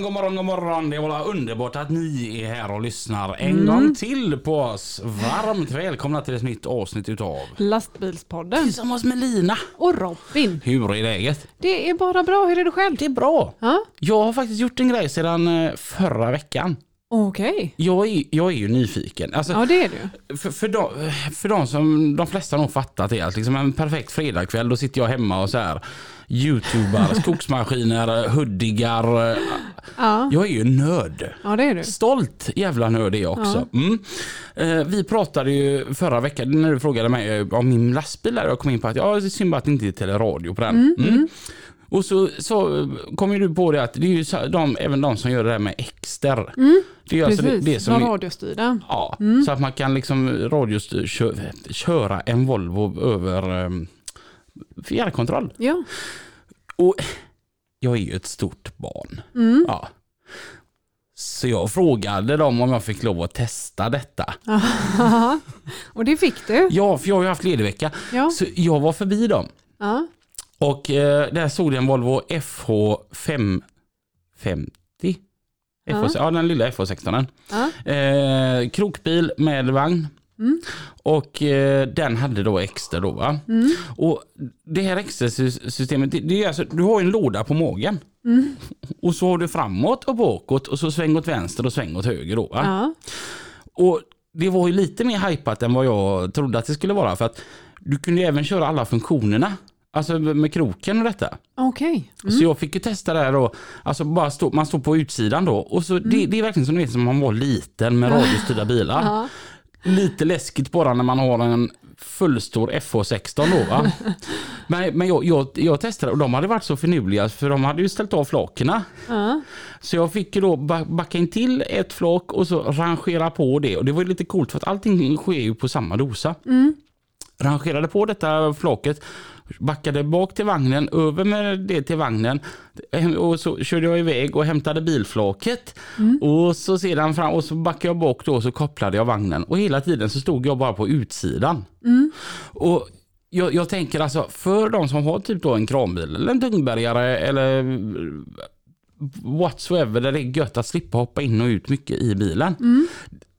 Morgon, god morgon, god morgon. Det var underbart att ni är här och lyssnar en gång till på oss. Varmt välkomna till ett nytt avsnitt utav Lastbilspodden. Tillsammans med Lina. Och Robin. Hur är läget? Det är bara bra, hur är det själv? Det är bra. Ja, Jag har faktiskt gjort en grej sedan eh, förra veckan. Okej. Jag är, jag är ju nyfiken. Alltså, Ja, det är du. För, för, de, för de som de flesta nog fattat är att liksom en perfekt fredagkväll då sitter jag hemma och så här youtubar, skogsmaskiner, huddigar. Ja, Jag är ju nörd. ja det är du. Stolt jävla nörd är jag också. Mm. Eh, vi pratade ju förra veckan när du frågade mig eh, om min lastbil där jag kom in på att ja, det är synd bara att det inte är teleradio på den. Mm. Och så, så kom ju du på det att det är ju så, de, även de som gör det där med exter. Det är ju alltså det, Precis, det som är- radiostyrda. Ja, så att man kan liksom radiostyr, kö, köra en Volvo över um, fjärrkontroll. Ja. Och jag är ju ett stort barn. Mm. Ja. Så jag frågade dem om jag fick lov att testa detta. och det fick du. Ja, för jag har ju haft ledig vecka. Ja. Så jag var förbi dem. Ja. Och eh, där stod det en Volvo FH550. FH, ja. den lilla FH16. Ja. Eh, krokbil med vagn. Mm. Och eh, den hade då extra då va. Mm. Och det här extra systemet, det, det är alltså, du har en låda på magen. Mm. Och så har du framåt och bakåt och så sväng åt vänster och sväng åt höger då va. Ja. Och det var ju lite mer hypat än vad jag trodde att det skulle vara för att du kunde ju även köra alla funktionerna. Alltså med kroken och detta. Okej. Så jag fick ju testa det här då. Alltså bara stå, man står på utsidan då. Och så det, det är verkligen som, ni vet, som man var liten med radiostyrda bilar. Ja. Lite läskigt bara när man har en fullstor FH16 då va. Men, men jag, jag, jag testade och de hade varit så finurliga för de hade ju ställt av flakerna. Ja. Så jag fick ju då ba- backa in till ett flak och så rangera på det. Och det var ju lite coolt för att allting sker ju på samma dosa. Rangerade på detta flaket, backade bak till vagnen, över med det till vagnen. Och så körde jag iväg och hämtade bilflaket. Och så sedan fram och så backade jag bak då och så kopplade jag vagnen. Och hela tiden så stod jag bara på utsidan. Och jag, jag tänker alltså för de som har typ då en kranbil eller en tungbergare eller whatsoever där det är gött att slippa hoppa in och ut mycket i bilen.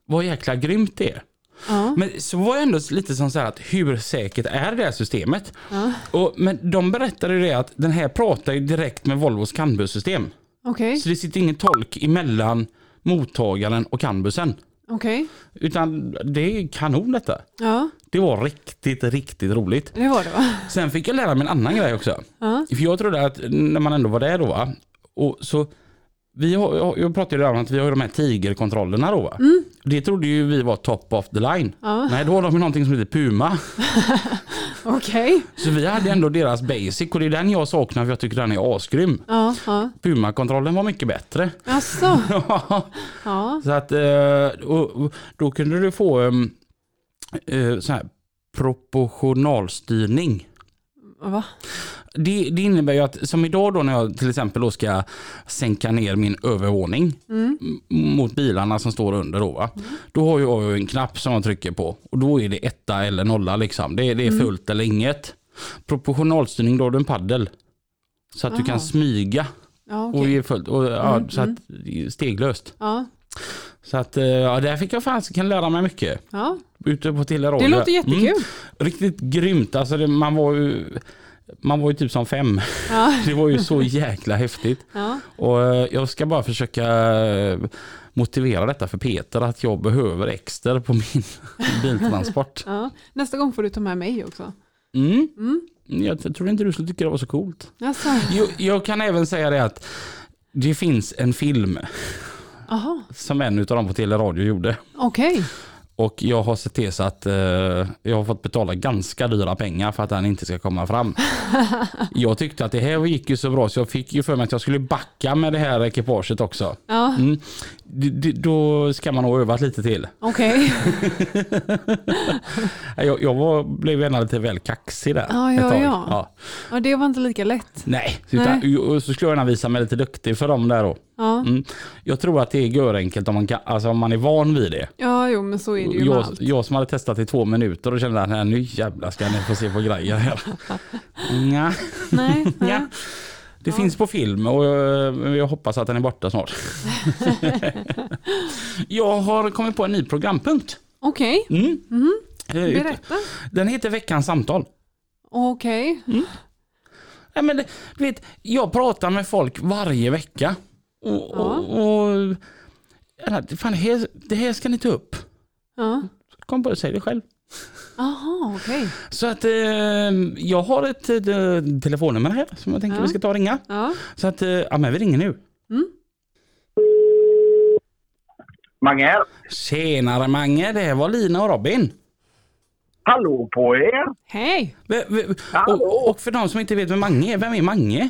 Vad jäkla grymt det är. Ja. Men så var jag ändå lite som så här att hur säkert är det här systemet? Ja. Och, men de berättade ju det att den här pratar ju direkt med Volvos CAN-bussystem. Okej. Så det sitter ingen tolk emellan mottagaren och CAN-bussen. Okej. Utan det är kanon detta. Ja, Det var riktigt, riktigt roligt. det var det va? Sen fick jag lära mig en annan grej också. För jag trodde att när man ändå var där då va, och så vi har, jag- pratade ju om att vi har de här tigerkontrollerna då va. Det trodde ju vi var top of the line. Ja. Nej, då har de ju någonting som heter Puma. Okej. Så vi hade ändå deras basic och det är den jag saknar för jag tycker den är asgrym. Ja. Ja. Puma-kontrollen var mycket bättre. Jaså? Ja. så att eh, då kunde du få um, eh, så här proportionalstyrning. Va? Det, det innebär ju att som idag då när jag till exempel då ska sänka ner min övervåning Mm. mot bilarna som står under då va. Då har jag ju en knapp som jag trycker på och då är det etta eller nolla liksom. Det, det är fullt eller inget. Proportionalstyrning då har du en paddel. Så att du Aha. kan smyga Ja, och okej. ge fullt. Och, ja, Mm, så att, steglöst. Ja. Så att eh, ja, där fick jag faktiskt kan lära mig mycket. Ja. Ute på Teleradion. Det låter jättekul. Mm, riktigt grymt. Alltså det, man var ju man var ju typ som fem. Ja. Det var ju så jäkla häftigt. Ja. Och eh, jag ska bara försöka eh, motivera detta för Peter att jag behöver extra på min biltransport. Ja. Nästa gång får du ta med mig också. Mm. Mm. Jag tror inte du skulle tycka det var så coolt. Jaså? Jag, jag kan även säga det att det finns en film Jaha, som en av dem på Teleradio gjorde. okej. Och jag har sett till så att eh, jag har fått betala ganska dyra pengar för att den inte ska komma fram. jag tyckte att det här gick ju så bra så jag fick ju för mig att jag skulle backa med det här ekipaget också. Ja, Mm. Då ska man ha övat lite till. okej. Jag, jag var, blev gärna lite väl kaxig där. Ja, ja, ja. ja. Ja, det var inte lika lätt. Nej, utan, och så skulle jag gärna visa mig lite duktig för dem där då. Ja, Mm. Jag tror att det är görenkelt om man, kan, alltså om man är van vid det. ja jo men så är det ju Jag, allt. jag som hade testat i två minuter och kände att "Nej, nu jävlar ska ni få se på grejer här. Nja, Nej, nej. Det finns på film och eh, jag hoppas att den är borta snart. jag har kommit på en ny programpunkt. Okej, Mm. Eh, berätta. Den heter Veckans samtal. Okej. Ja, men det, du vet, jag pratar med folk varje vecka. Och, Ja. och, och ja, fan, det, här, det här ska ni ta upp. Ja. Kom på det, säg det själv. Jaha, okej. Så att eh, jag har ett eh, telefonnummer här som jag tänker Ja. vi ska ta och ringa. Ja. Så att, eh, ja men vi ringer nu. Mange här. Tjenare Mange, det var Lina och Robin. Hallå på er! V- Hej! v- Hallå. Och, och för de som inte vet vem Mange är, vem är Mange?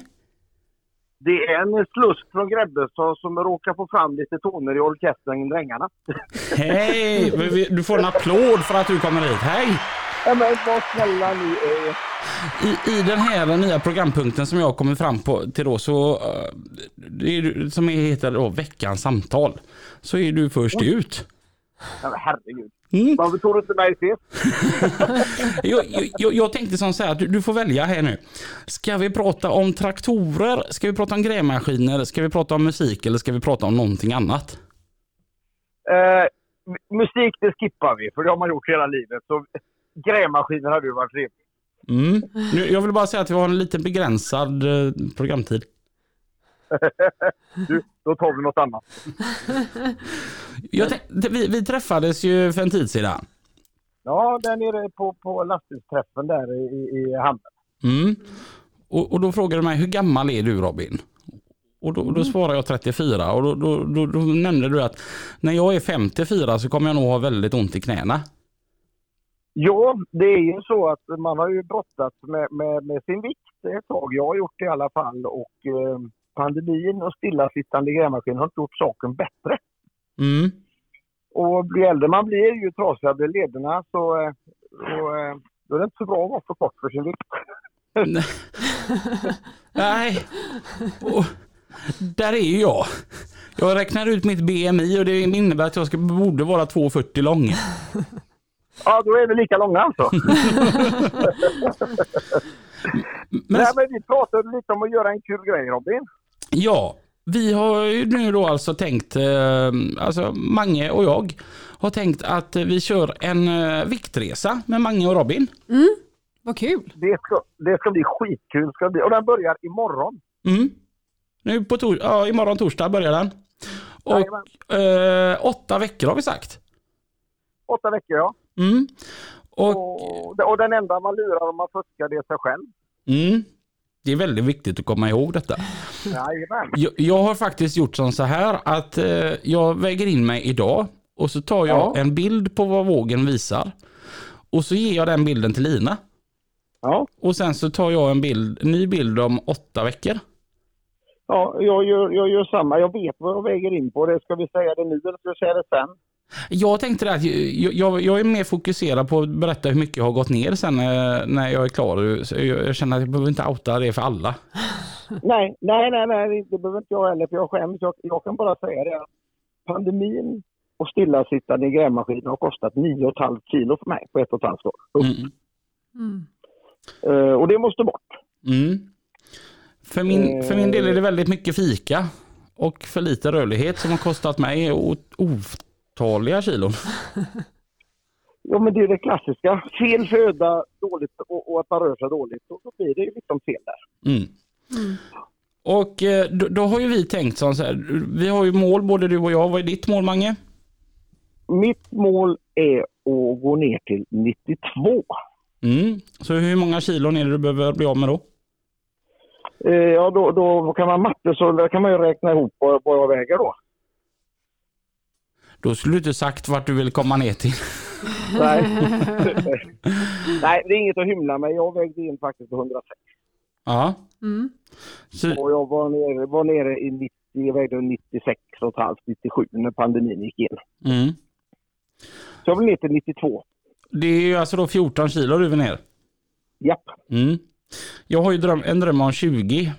Det är en slusk från Grebbestad som råkar få fram lite toner i orkestern, Drängarna. Hej! Du får en applåd för att du kommer hit. Hej! Ja, men vad snälla ni är. I, I den här nya programpunkten som jag kommit fram på till då så, eh, är, som heter då veckans samtal, så är du först ut. Ja, herregud. Mm. Varför tog du inte mig sist? Jag, jag, jag tänkte som så här, att du, du får välja här nu. Ska vi prata om traktorer? Ska vi prata om grävmaskiner? Ska vi prata om musik eller ska vi prata om någonting annat? Eh, musik det skippar vi, för det har man gjort hela livet. Så grävmaskiner hade ju varit trevligt. Mm. Nu, jag vill bara säga att vi har en lite begränsad eh, programtid. Du, då tar vi något annat. Tänkte, vi, vi träffades ju för en tid sedan. Ja, där nere på, på lastbilsträffen där i, i, i hamnen. Mm. Och, och då frågade du mig, hur gammal är du Robin? Och då, då svarade jag 34 och då, då, då, då nämnde du att när jag är 54 så kommer jag nog ha väldigt ont i knäna. Ja, det är ju så att man har ju brottats med, med, med sin vikt ett tag. Jag har gjort det i alla fall och eh, pandemin och stillasittande grävmaskin har inte gjort saken bättre. Mm. Och blir äldre man blir, ju trasigare blir lederna så, eh, så eh, då är det inte så bra att vara för kort för sin vikt. Nej, och där är ju jag. Jag räknar ut mitt BMI och det innebär att jag ska, borde vara 2,40 lång. Ja, då är vi lika långa alltså. Men, Nej, men vi pratade lite om att göra en kul grej Robin. Ja, vi har ju nu då alltså tänkt, eh, alltså Mange och jag har tänkt att vi kör en eh, viktresa med Mange och Robin. Vad kul. Det ska, det ska bli skitkul. Ska det bli. Och den börjar imorgon. Mm. Nu på tor- ja, imorgon torsdag börjar den. Och eh, åtta veckor har vi sagt. Åtta veckor ja. Mm. Och, Och, och den enda man lurar om man fuskar det är sig själv. mm. Det är väldigt viktigt att komma ihåg detta. Jag, jag har faktiskt gjort som så här att eh, jag väger in mig idag och så tar jag Ja. en bild på vad vågen visar. Och så ger jag den bilden till Lina. Ja. Och sen så tar jag en bild, ny bild om åtta veckor. Ja, jag gör, jag gör samma. Jag vet vad jag väger in på. Det ska vi säga det nu eller ska vi säga det sen? Jag tänkte att jag, jag, jag är mer fokuserad på att berätta hur mycket jag har gått ner sen eh, när jag är klar. Så jag, jag känner att jag behöver inte outa det för alla. Nej, nej, nej, nej, det behöver inte jag heller för jag skäms. Jag, jag kan bara säga det att pandemin och stillasittande i grävmaskinen har kostat 9,5 kilo för mig på ett och ett halvt år. Mm. Mm. Eh, och det måste bort. Mm. För, min, för min del är det väldigt mycket fika och för lite rörlighet som har kostat mig o- otaliga kilon. Ja, men det är det klassiska. Fel föda, dåligt och, och att man rör sig dåligt. Och då blir det ju liksom fel där. Mm. Och eh, då, då har ju vi tänkt så här, vi har ju mål både du och jag. Vad är ditt mål Mange? Mitt mål är att gå ner till 92. Mm. Så hur många kilon är det du behöver bli av med då? Eh, ja, då, då kan man matte så där kan man ju räkna ihop vad, vad jag väger då. Då skulle du inte sagt vart du vill komma ner till. Nej. Nej, det är inget att hymla med. Jag vägde in faktiskt på 106. Ja. Mm. Så, Och jag var nere, var nere i 90, jag vägde 96 och halvt, 97 när pandemin gick in. mm. Så jag blev ner till 92. Det är ju alltså då 14 kilo du vill ner. Japp, Mm. Jag har ju dröm, en dröm om 20.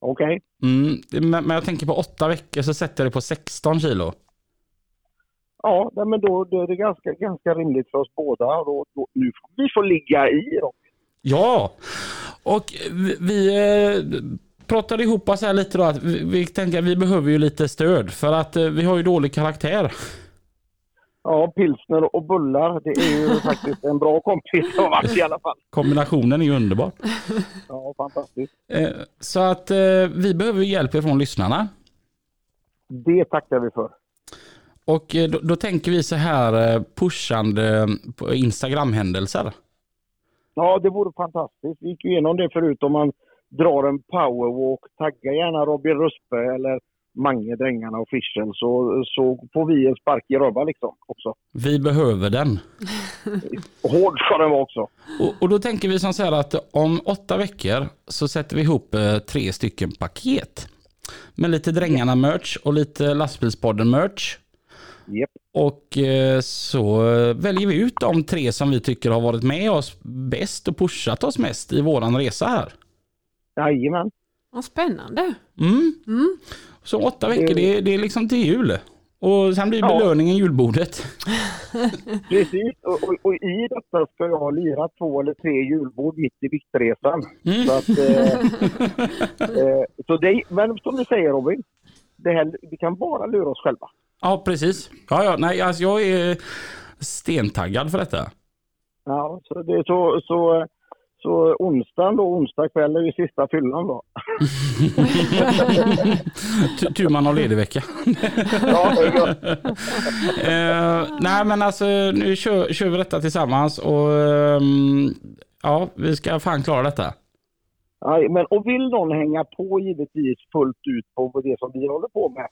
okej. Mm. Men, men jag tänker på åtta veckor så sätter jag det på 16 kilo. Ja, men då, då är det ganska, ganska rimligt för oss båda. Då, då, nu får vi får ligga i då. Ja, och vi, vi eh, pratade ihop oss här lite då att vi, vi tänker att vi behöver ju lite stöd för att eh, vi har ju dålig karaktär. Ja, pilsner och bullar, det är ju faktiskt en bra kompis av allt i alla fall. Kombinationen är ju underbar. Ja, fantastiskt. Eh, Så att vi behöver hjälp från lyssnarna. Det tackar vi för. Och eh, då, då tänker vi så här eh, pushande på Instagram-händelser. Ja, det vore fantastiskt. Vi gick igenom det förut om man drar en powerwalk. Tagga gärna Robin Ruspe eller Mange Drängarna official så, så får vi en spark i röva liksom också. Vi behöver den. Och hård ska den vara också. Och, och då tänker vi som så här att om åtta veckor så sätter vi ihop eh, tre stycken paket. Med lite Drängarna-merch och lite Lastbilspodden-merch. Japp. Och eh, så väljer vi ut de tre som vi tycker har varit med oss bäst och pushat oss mest i våran resa här. Jajamän. Vad spännande. Mm. Mm. Så åtta veckor, det, är- det är liksom till jul. Och sen blir Ja. belöningen julbordet. Precis. Och, och, och i detta ska jag lira två eller tre julbord mitt i viktresan. Mm. Så att, eh, eh, så det, men som du säger Robin, det här, vi kan bara lura oss själva. Ja, precis. Ja, ja, nej, alltså jag är stentaggad för detta. Ja, så det är så, så, så onsdagen då, onsdag kväll är ju sista fyllan då. Tu- Tur man har ledig vecka. Ja. Eh, nej men alltså nu kör, kör vi detta tillsammans och ehm, ja, vi ska fan klara detta. Ja, men, och vill någon hänga på givetvis fullt ut på det som vi håller på med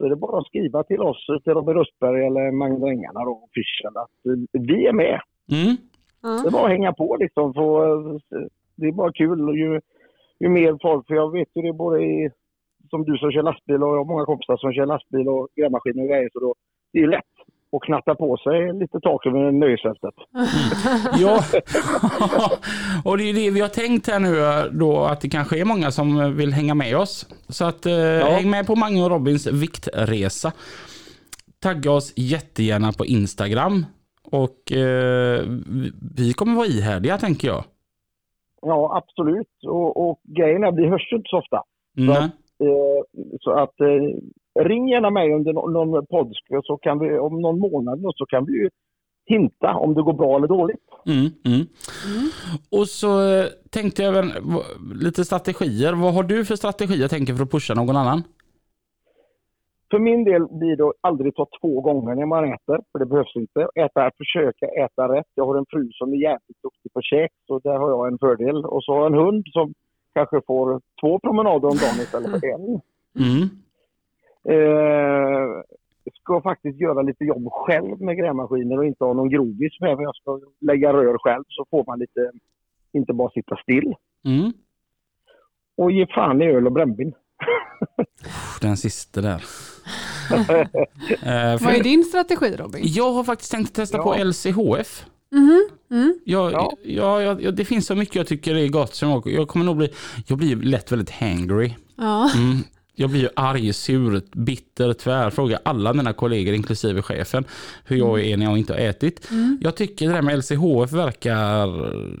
så är det bara att skriva till oss, till Robin Röstberg eller Magnus Drängarna då, official, att eh, vi är med. Mm. Det är bara att hänga på liksom. För, eh, det är bara kul. Och Ju, ju mer folk, för jag vet ju det både i, som du som kör lastbil och jag har många kompisar som kör lastbil och grävmaskiner och grejer. Så då, det är ju lätt att knatta på sig lite tak över nöjesfältet. Ja, och det är det vi har tänkt här nu då att det kanske är många som vill hänga med oss. Så att eh, häng med på Mange och Robins viktresa. Tagga oss jättegärna på Instagram och eh, vi- kommer vara ihärdiga tänker jag. Ja, absolut. Och, och grejen är, vi hörs inte så ofta. Nej. Eh, så att eh, ring gärna mig under någon, någon podd så kan vi om någon månad så kan vi ju hinta om det går bra eller dåligt. Mm, mm. Och så eh, tänkte jag även lite strategier. Vad har du för strategier tänker för att pusha någon annan? För min del blir det att aldrig ta två gånger när man äter, för det behövs inte. Äta, försöka äta rätt. Jag har en fru som är jävligt duktig på käk, så där har jag en fördel. Och så har jag en hund som kanske får två promenader om dagen istället för en. Mm. Eh, ska faktiskt göra lite jobb själv med grävmaskiner och inte ha någon grovis med. Men jag ska lägga rör själv så får man lite, inte bara sitta still. Mm. Och ge fan i öl och brännvin. Den sista där. Eh, för Vad är din strategi Robin? Jag har faktiskt tänkt testa Ja. på LCHF. Mhm. Mm. Jag, Ja. ja. Ja, ja, det finns så mycket jag tycker är gott som jag, jag kommer nog bli, jag blir lätt väldigt hangry. Ja. Mm. Jag blir ju arg, sur, bitter, tvär. Frågar alla mina kollegor, inklusive chefen, hur jag är när jag inte har ätit. Jag tycker det där med LCHF verkar...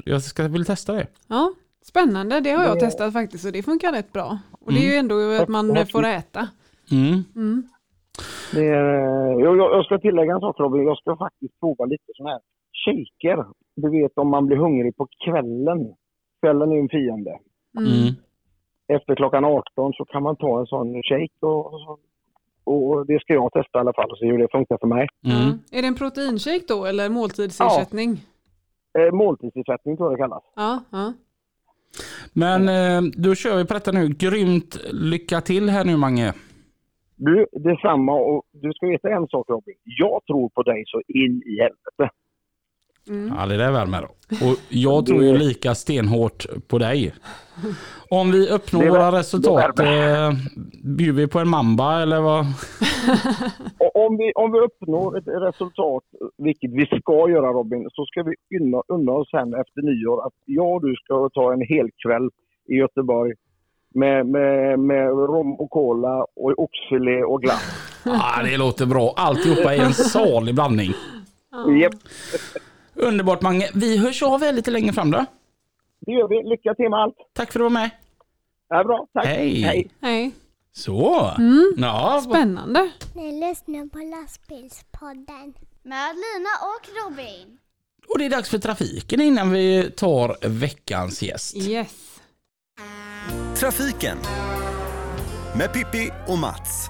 Jag ska vilja testa det. ja. Spännande, det har jag Ja. testat faktiskt och det funkar rätt bra. Och det är ju ändå att man får äta. Mm. Mm. Det är, jag, jag jag ska tillägga en sak Robin. Jag ska faktiskt prova lite sån här shaker. Du vet om man blir hungrig på kvällen. Kvällen är ju en fiende. Mm. Mm. Efter klockan 18 så kan man ta en sån shake och, och, det ska jag testa i alla fall och se hur det funkar för mig. Mm. Ja. Är det en proteinshake då eller måltidsersättning? Eh, måltidsersättning tror jag det kallas. Ja. ja. Men eh, då kör vi på detta nu. Grymt lycka till här nu Mange. Du, detsamma och du ska veta en sak Robin. Jag tror på dig så in i helvete. Mm. Ja, det där värmer. Och jag tror ju lika stenhårt på dig. Om vi uppnår våra resultat, eh, bjuder vi på en mamba eller vad? Om, vi, om vi uppnår ett resultat, vilket vi ska göra Robin, så ska vi unna, unna oss sen efter nyår att jag och du ska ta en hel kväll i Göteborg med, med, med rom och cola och oxfilé och glass. Ja, det låter bra. Alltihopa i en salig blandning. Japp, Underbart Mange. Vi hörs av här lite längre fram då. det gör vi. Lycka till med allt. Tack för att du var med. Ja, bra, tack. Hej. Hej. Så. Ja, Spännande. Ni lyssnar på lastbilspodden. Med Lina och Robin. och det är dags för trafiken innan vi tar veckans gäst. Yes. Trafiken med Pippi och Mats.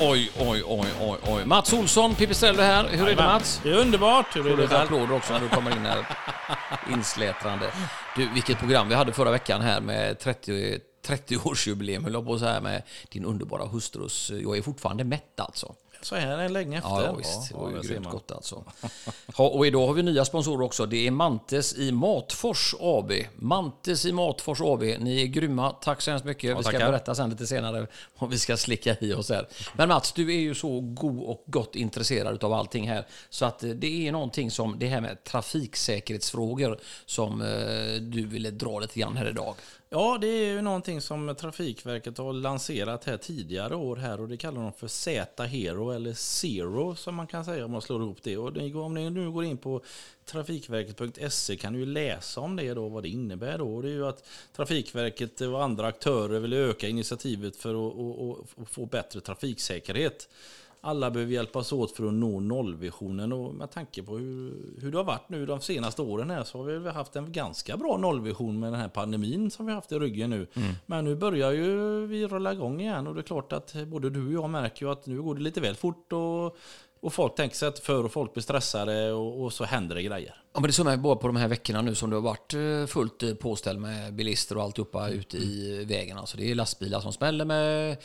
Oj, oj, oj, oj, oj. Mats Olsson, Pipistrello här. Hur är det Mats? Det är underbart. Hur är det själv? applåder också när du kommer in här inslätrande. Du, vilket program vi hade förra veckan här med 30 30-årsjubileum, höll jag på så här med din underbara hustrus... Jag är fortfarande mätt alltså. Så här är länge efter. Ja, ja visst. Det var ju grymt gott alltså. Ja, och idag har vi nya sponsorer också. Det är Mantes i Matfors AB. Mantes i Matfors AB. Ni är grymma. Tack så hemskt mycket. vi ska tackar. berätta sen lite senare vad vi ska slicka i oss här. Men Mats, du är ju så god och gott intresserad av allting här. Så att eh, det är någonting som det här med trafiksäkerhetsfrågor som eh, du ville dra lite grann här idag. Ja, det är ju någonting som Trafikverket har lanserat här tidigare år här och det kallar de för Z-Hero eller Zero som man kan säga om man slår ihop det. Och om ni nu går in på trafikverket.se kan ni ju läsa om det då, vad det innebär då. Det är ju att Trafikverket och andra aktörer vill öka initiativet för att, att få bättre trafiksäkerhet. Alla behöver hjälpas åt för att nå nollvisionen och med tanke på hur, hur det har varit nu de senaste åren här så har vi haft en ganska bra nollvision med den här pandemin som vi har haft i ryggen nu. Men nu börjar ju vi rulla igång igen och det är klart att både du och jag märker ju att nu går det lite väl fort och, och folk tänker sig att för och folk blir stressade och, och så händer det grejer. Ja, men det ju bara på de här veckorna nu som det har varit eh, fullt eh, påställd med bilister och alltihopa ute i vägen. Alltså det är lastbilar som smäller med,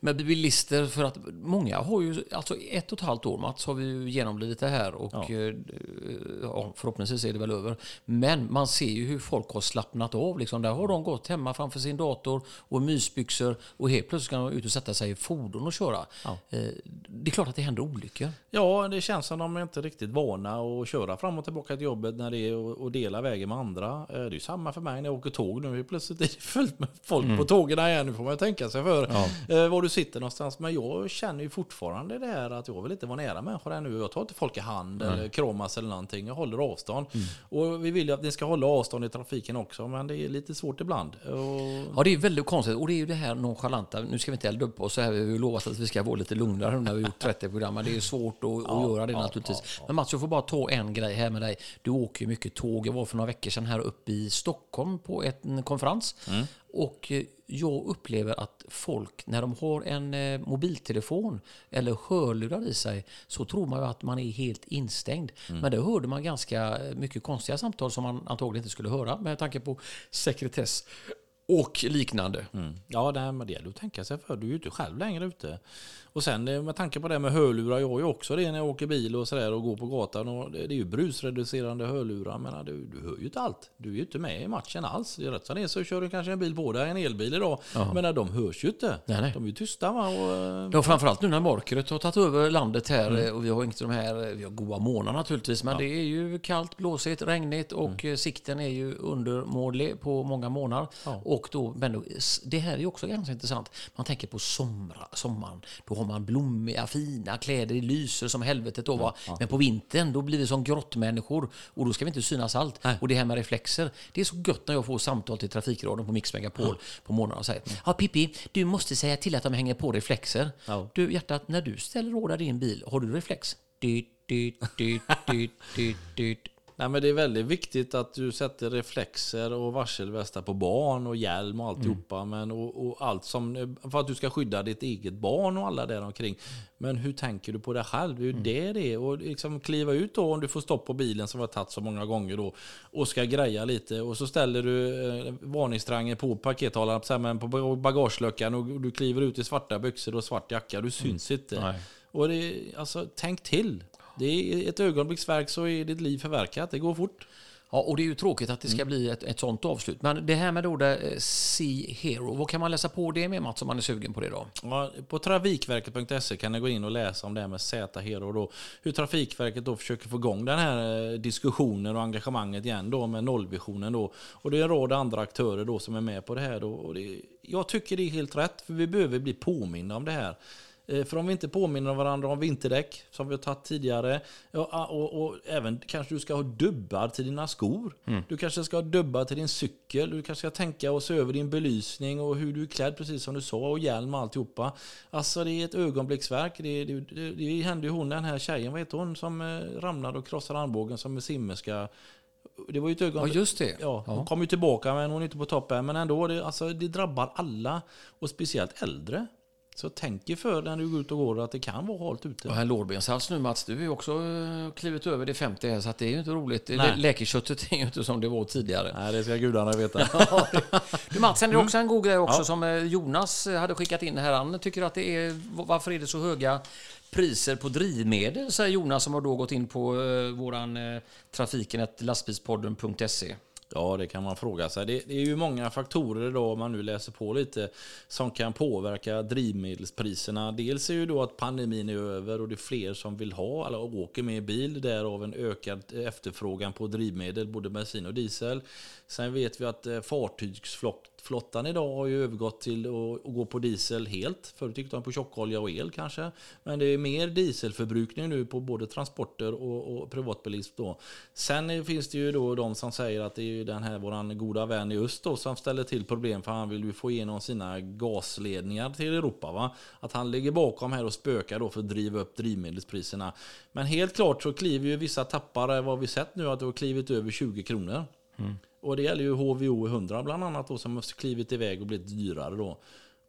med bilister för att många har ju, alltså ett och ett halvt år Mats har vi ju genomlidit det här och Ja. eh, ja, förhoppningsvis är det väl över. Men man ser ju hur folk har slappnat av. Liksom. Där har de gått hemma framför sin dator och mysbyxor och helt plötsligt ska de ut och sätta sig i fordon och köra. Eh, Det är klart att det händer olyckor. Ja, det känns som de är inte riktigt vana att köra fram och tillbaka till jobbet när det är att- dela vägen med andra. Eh, Det är ju samma för mig när jag åker tåg nu. Plötsligt är det fullt med folk på tågen igen. Nu får man tänka sig för eh, var du sitter någonstans. Men jag känner ju fortfarande det här att jag vill inte vara nära människor här nu. Jag tar inte folk i hand eller kramas eller någonting. Jag håller avstånd. Och vi vill ju att ni ska hålla avstånd i trafiken också. Men det är lite svårt ibland. Och Ja, det är väldigt konstigt. Och det är ju det här nonchalanta. Nu ska vi inte elda upp oss så här. Vi har lovat att vi ska vara lite lugnare när vi har gjort 30 program. Men det är svårt att, att göra det naturligtvis. Men Mats, jag får bara ta en grej här med dig. Du åker ju mycket tåg. Jag var för några veckor sedan här uppe i Stockholm på en konferens. Och eh, jag upplever att folk, när de har en eh, mobiltelefon eller hörlurar i sig, så tror man ju att man är helt instängd. Men det hörde man ganska mycket konstiga samtal som man antagligen inte skulle höra med tanke på sekretess och liknande. Ja, det, här med det att tänka sig för. Du är ju inte själv längre ute. Och sen med tanke på det med hörlurar, jag har ju också det när jag åker bil och sådär och går på gatan. Och det, det är ju brusreducerande hörlurar. Men du, du hör ju inte allt. Du är ju inte med i matchen alls. Rätt som det är så kör du kanske en bil på dig, en elbil idag. Men de hörs ju inte. Nej, nej. De är ju tysta va. Och, eh, Ja, framförallt nu när mörkret har tagit över landet här eh, och vi har inte de här, vi har goda månader naturligtvis, men det är ju kallt, blåsigt, regnigt och eh, sikten är ju undermålig på många månader. Och då, men då, det här är ju också ganska intressant. Man tänker på somra, sommaren, då har man blommiga, fina kläder, det lyser som helvetet då va. Men på vintern, då blir vi som grottmänniskor och då ska vi inte synas allt. Och det här med reflexer, det är så gött när jag får samtal till Trafikradion på Mix Megapol på morgonen och säger Ja Pippi, du måste säga till att de hänger på reflexer. Ja. Du hjärtat, när du ställer ordar din bil, har du reflex? Dyt, dyt, dyt, dyt, dyt, dyt. Nej, men det är väldigt viktigt att du sätter reflexer och varselvästar på barn och hjälm och alltihopa. Mm. Men, och, och allt som, för att du ska skydda ditt eget barn och alla där omkring. Men hur tänker du på dig själv? Det är ju mm. det det är. Och liksom kliva ut då om du får stopp på bilen som har tagit så många gånger då och ska greja lite och så ställer du eh, varningstriangeln på pakethållaren på bagageluckan och du kliver ut i svarta byxor och svart jacka. Du syns mm. inte. Nej. Och det, alltså, tänk till. Det är ett ögonblicksverk så är ditt liv förverkat. Det går fort. Ja, och det är ju tråkigt att det ska mm. bli ett, ett sånt avslut. Men det här med då det, eh, Sea Hero, vad kan man läsa på det med Mats om man är sugen på det då? Ja, på trafikverket.se kan ni gå in och läsa om det här med Z Hero då. Hur Trafikverket då försöker få igång den här eh, diskussionen och engagemanget igen då med nollvisionen då. Och det är en rad andra aktörer då som är med på det här då. Och det, jag tycker det är helt rätt, för vi behöver bli påminna om det här. Eh, för om vi inte påminner varandra om vinterdäck, som vi har tagit tidigare, och, och, och, även kanske du ska ha dubbar till dina skor. Mm. Du kanske ska ha dubbar till din cykel. Du kanske ska tänka och se över din belysning och hur du är klädd, precis som du sa, och hjälm och alltihopa. Alltså det är ett ögonblicksverk. Det, det, det, det hände ju hon, den här tjejen, vad heter hon, som eh, ramlade och krossade armbågen som är simmerska. Det var ju ett ögonblick. Ja, just det. Ja, hon kom ju tillbaka, men hon är inte på toppen. Men ändå, det, alltså, det drabbar alla. Och speciellt äldre. Så tänk er för när du går ut och går att det kan vara halt ute. Och här lårbenshals nu Mats, du har ju också eh, klivit över det 50 här, så det är ju inte roligt. Nej. Läkeköttet är ju inte som det var tidigare. Nej, det ska gudarna veta. du Mats, sen är det också en god grej också ja. som eh, Jonas hade skickat in här. Han tycker att det är, varför är det så höga priser på drivmedel, säger Jonas som har då gått in på våran trafiken lastbilspodden.se. Ja, det kan man fråga sig. Det, det, är ju många faktorer då, om man nu läser på lite, som kan påverka drivmedelspriserna. Dels är ju då att pandemin är över och det är fler som vill ha eller åker med bil, därav en ökad efterfrågan på drivmedel, både bensin och diesel. Sen vet vi att eh, Flottan idag har ju övergått till att gå på diesel helt. Förut gick de på tjockolja och el kanske. Men det är mer dieselförbrukning nu på både transporter och, och privatbilism. Då. Sen finns det ju då de som säger att det är den här våran goda vän i öst då, som ställer till problem för han vill ju få igenom sina gasledningar till Europa. Va? Att han ligger bakom här och spökar då för att driva upp drivmedelspriserna. Men helt klart så kliver ju vissa tappare, vad vi sett nu, att det har klivit över 20 kronor. Mm. Och det gäller ju HVO 100 bland annat då, som har klivit iväg och blivit dyrare då.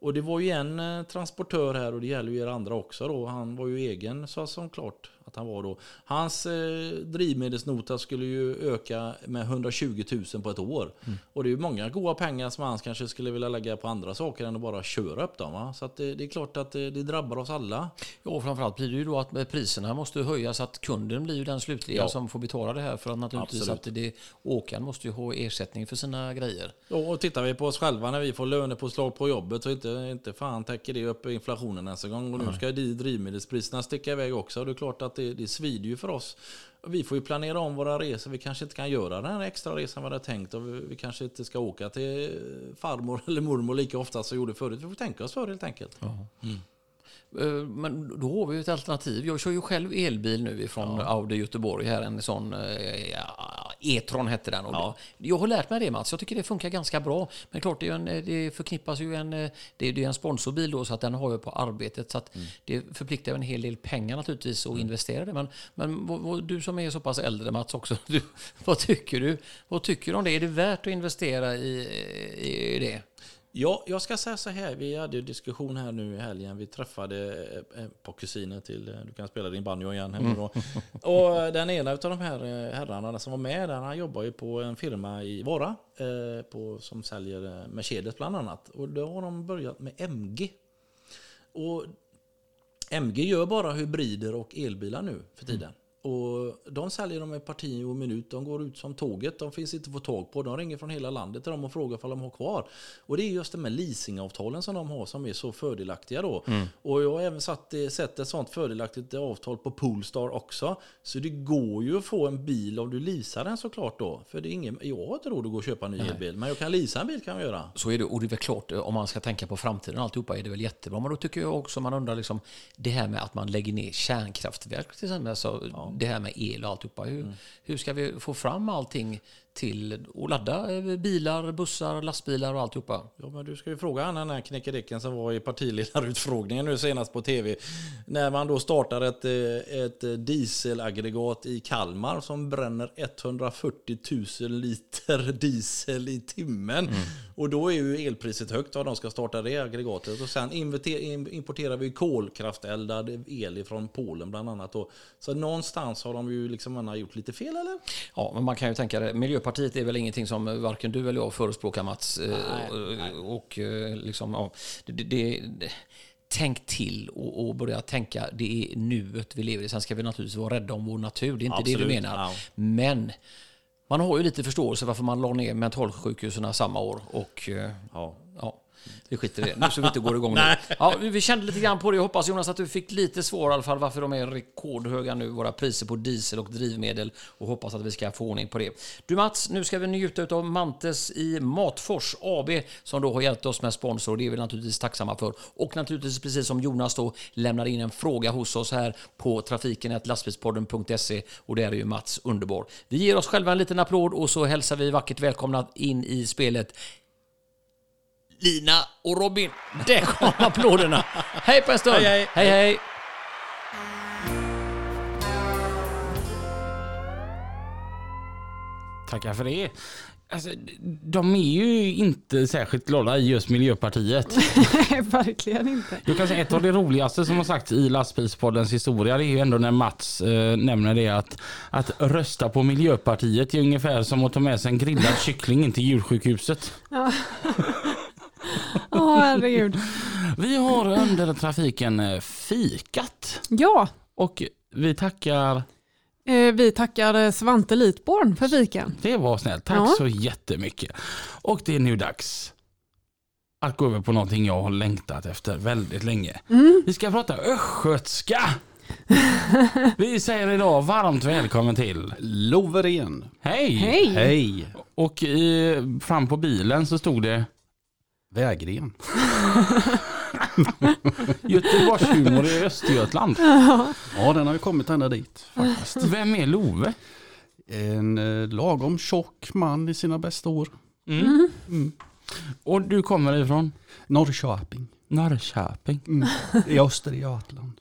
Och det var ju en eh, transportör här och det gäller ju er andra också då. Han var ju egen så som klart att han var då. Hans eh, drivmedelsnota skulle ju öka med 120 000 på ett år. Mm. Och det är ju många goda pengar som han kanske skulle vilja lägga på andra saker än att bara köra upp dem. Va? Så att det, det, är klart att det, det, drabbar oss alla. Ja, framförallt blir det ju då att priserna måste höjas så att kunden blir ju den slutliga ja. som får betala det här. För att naturligtvis Absolut. att det, åkaren måste ju ha ersättning för sina grejer. Ja, och tittar vi på oss själva när vi får lönepåslag på jobbet så inte, inte fan täcker det upp inflationen ens en gång. Och nu ska drivmedelspriserna sticka iväg också. Det är klart att det, det svider ju för oss. Vi får ju planera om våra resor. Vi kanske inte kan göra den här extra resan vi hade tänkt. Och vi, vi kanske inte ska åka till farmor eller mormor lika ofta som vi gjorde förut. Vi får tänka oss för helt enkelt. Mm. Eh, men då har vi ett alternativ. Jag kör ju själv elbil nu ifrån ja. Audi Göteborg här, en sån eh, ja, E-tron hette den. Ja. Jag har lärt mig det Mats, jag tycker det funkar ganska bra. Men klart, det, en, det förknippas ju en, det, det är en sponsorbil då, så att den har jag på arbetet. Så att mm. det förpliktar en hel del pengar naturligtvis att mm. investera det. Men, men vad, vad, du som är så pass äldre Mats också, du, vad tycker du? Vad tycker du om det? Är det värt att investera i, i det? Ja, jag ska säga så här. Vi hade en diskussion här nu i helgen. Vi träffade eh, ett par kusiner till, eh, du kan spela din banjo igen här då. Mm. Och den ena av de här eh, herrarna som var med där, han jobbar ju på en firma i Vara. På, som säljer Mercedes bland annat. Och då har de börjat med MG. Och MG gör bara hybrider och elbilar nu för tiden. Och de säljer dem ett parti och minut. De går ut som tåget. De finns inte att få tag på. De ringer från hela landet till dem och frågar om de har kvar. Och det är just de här leasingavtalen som de har som är så fördelaktiga då. Mm. Och jag har även satt, sett ett sånt fördelaktigt avtal på Polestar också. Så det går ju att få en bil om du leasar den såklart då. För det är ingen, jag har inte råd att gå och köpa en ny elbil. Men jag kan leasa en bil kan jag göra. Så är det. Och det är väl klart, om man ska tänka på framtiden och alltihopa är det väl jättebra. Men då tycker jag också man undrar liksom det här med att man lägger ner kärnkraftverk till exempel. Så ja det här med el och alltihopa. Hur, hur ska vi få fram allting till att ladda eh, bilar, bussar, lastbilar och alltihopa? Ja, men du ska ju fråga han den här knäckedicken som var i partiledarutfrågningen nu senast på tv. När man då startar ett, eh, ett dieselaggregat i Kalmar som bränner 140 000 liter diesel i timmen. Och då är ju elpriset högt om de ska starta det aggregatet. Och sen importerar vi kolkrafteldad el från Polen bland annat. Så någonstans har de ju liksom gjort lite fel eller? Ja, men man kan ju tänka det. Miljöpartiet är väl ingenting som varken du eller jag förespråkar Mats. Eh, och, och eh, liksom, ja, det, det, det, tänk till och, och börja tänka. Det är nuet vi lever i. Sen ska vi naturligtvis vara rädda om vår natur. Det är inte det Absolut, du menar. ja. Men man har ju lite förståelse varför man la ner mentalsjukhusen samma år. Och eh, Ja. Vi skiter i det. Nu så vi inte går igång nu. Ja, vi kände lite grann på det. Jag hoppas Jonas att du fick lite svar i alla fall varför de är rekordhöga nu, våra priser på diesel och drivmedel. Och hoppas att vi ska få ordning på det. Du Mats, nu ska vi njuta av Mantes i Matfors AB som då har hjälpt oss med sponsor. Det är vi naturligtvis tacksamma för. Och naturligtvis precis som Jonas då lämnar in en fråga hos oss här på trafiken lastbilspodden.se och där är ju Mats underbar. Vi ger oss själva en liten applåd och så hälsar vi vackert välkomna in i spelet Lina och Robin. Där kom applåderna. Hej på en stund. Hej, hej. hej, hej. Tackar för det. Alltså, de är ju inte särskilt glada i just Miljöpartiet. Nej, verkligen inte. Jag kan säga ett av det roligaste som har sagts i lastbilspoddens historia det är ju ändå när Mats eh, nämner det att, att rösta på Miljöpartiet är ungefär som att ta med sig en grillad kyckling in till djursjukhuset. Åh, herregud. Vi har under trafiken eh, fikat Ja, och vi tackar, eh, vi tackar eh, Svante Litborn för fiken. det var snällt, tack Ja. så jättemycket. Och det är nu dags att gå över på någonting jag har längtat efter väldigt länge. Vi ska prata östgötska. Vi säger idag varmt välkommen till. Loveren. Hej! Hej! Hej. Och i, fram på bilen så stod det Vägren. Göteborgshumor i Östergötland. Ja, den har ju kommit ända dit. Faktiskt. Vem är Love? En eh, lagom tjock man i sina bästa år. Mm. Och du kommer ifrån Norrköping. Norrköping. Mm. I Östergötland.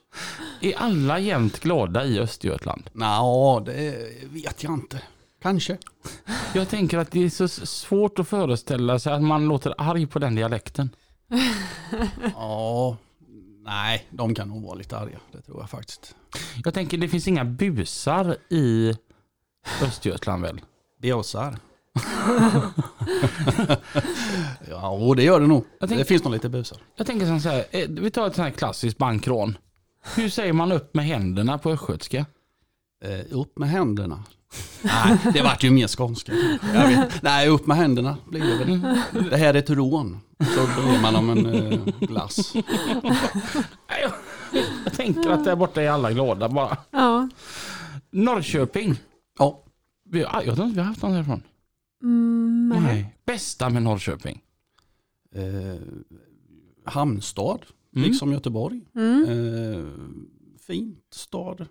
Är alla jämt glada i Östergötland? Nå, det vet jag inte. Kanske. Jag tänker att det är så svårt att föreställa sig att man låter arg på den dialekten. Ja, nej, de kan nog vara lite arga. Det tror jag faktiskt. Jag tänker det finns inga busar i Östergötland väl? Bjåsar. ja, och det gör det nog. Jag tänk- Det finns nog lite busar. Jag tänker som så här, eh, vi tar ett sånt här klassiskt bankrån. Hur säger man upp med händerna på östgötska? Eh, upp med händerna. Nej, det vart ju mer skånska. Nej, upp med händerna blir det väl. Det här är ett rån. Så ber man om en eh, glass. Jag tänker att där borta är alla glada bara. Ja. Norrköping. Ja, Vi, ah, jag tror inte vi har haft någon härifrån. Mm, nej. Nej. Bästa med Norrköping? eh, hamnstad, Mm. liksom Göteborg. Mm. Eh, fint stad.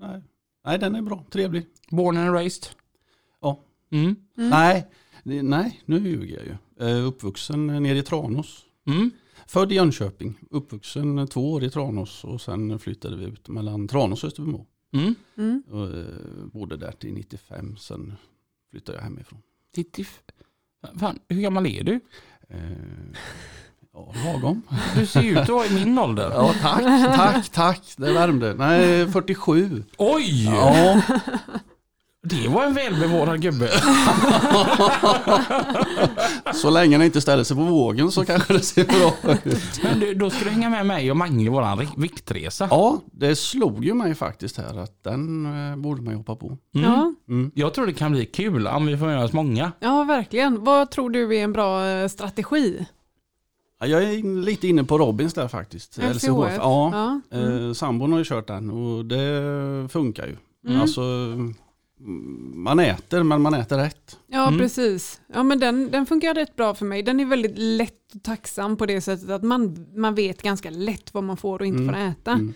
Nej. Nej, den är bra. Trevlig. Born and raised? Ja. Mm. Mm. Nej, nej, nu ljuger jag ju. Eh, uppvuxen nere i Tranås. Mm. Född i Jönköping. Uppvuxen två år i Tranås och sen flyttade vi ut mellan Tranås och Österbymo. Mm. Mm. Och, eh, bodde där till 95, sen flyttade jag hemifrån. 90 Fan, hur gammal är du? Eh, ja, lagom. Du ser ut att vara i min ålder. Ja, tack, tack, tack. Det värmde. Nej, 47. Oj! Ja, Det var en välbevarad gubbe. så länge den inte ställer sig på vågen så kanske det ser bra ut. Men du, då ska du hänga med mig och Mange i våran viktresa. Ja, det slog ju mig faktiskt här att den eh, borde man ju hoppa på. Mm. Ja. Mm. Jag tror det kan bli kul om vi får med oss många. ja, verkligen. Vad tror du är en bra eh, strategi? Ja, Jag är lite inne på Robins där faktiskt. LCHF. Ja, Ja. Mm. eh, sambon har ju kört den och det funkar ju. Mm. Alltså, mm, man äter men man äter rätt. Ja, Mm. precis. Ja, men den, den funkar rätt bra för mig. Den är väldigt lätt och tacksam på det sättet att man, man vet ganska lätt vad man får och inte Mm. får äta. Mm.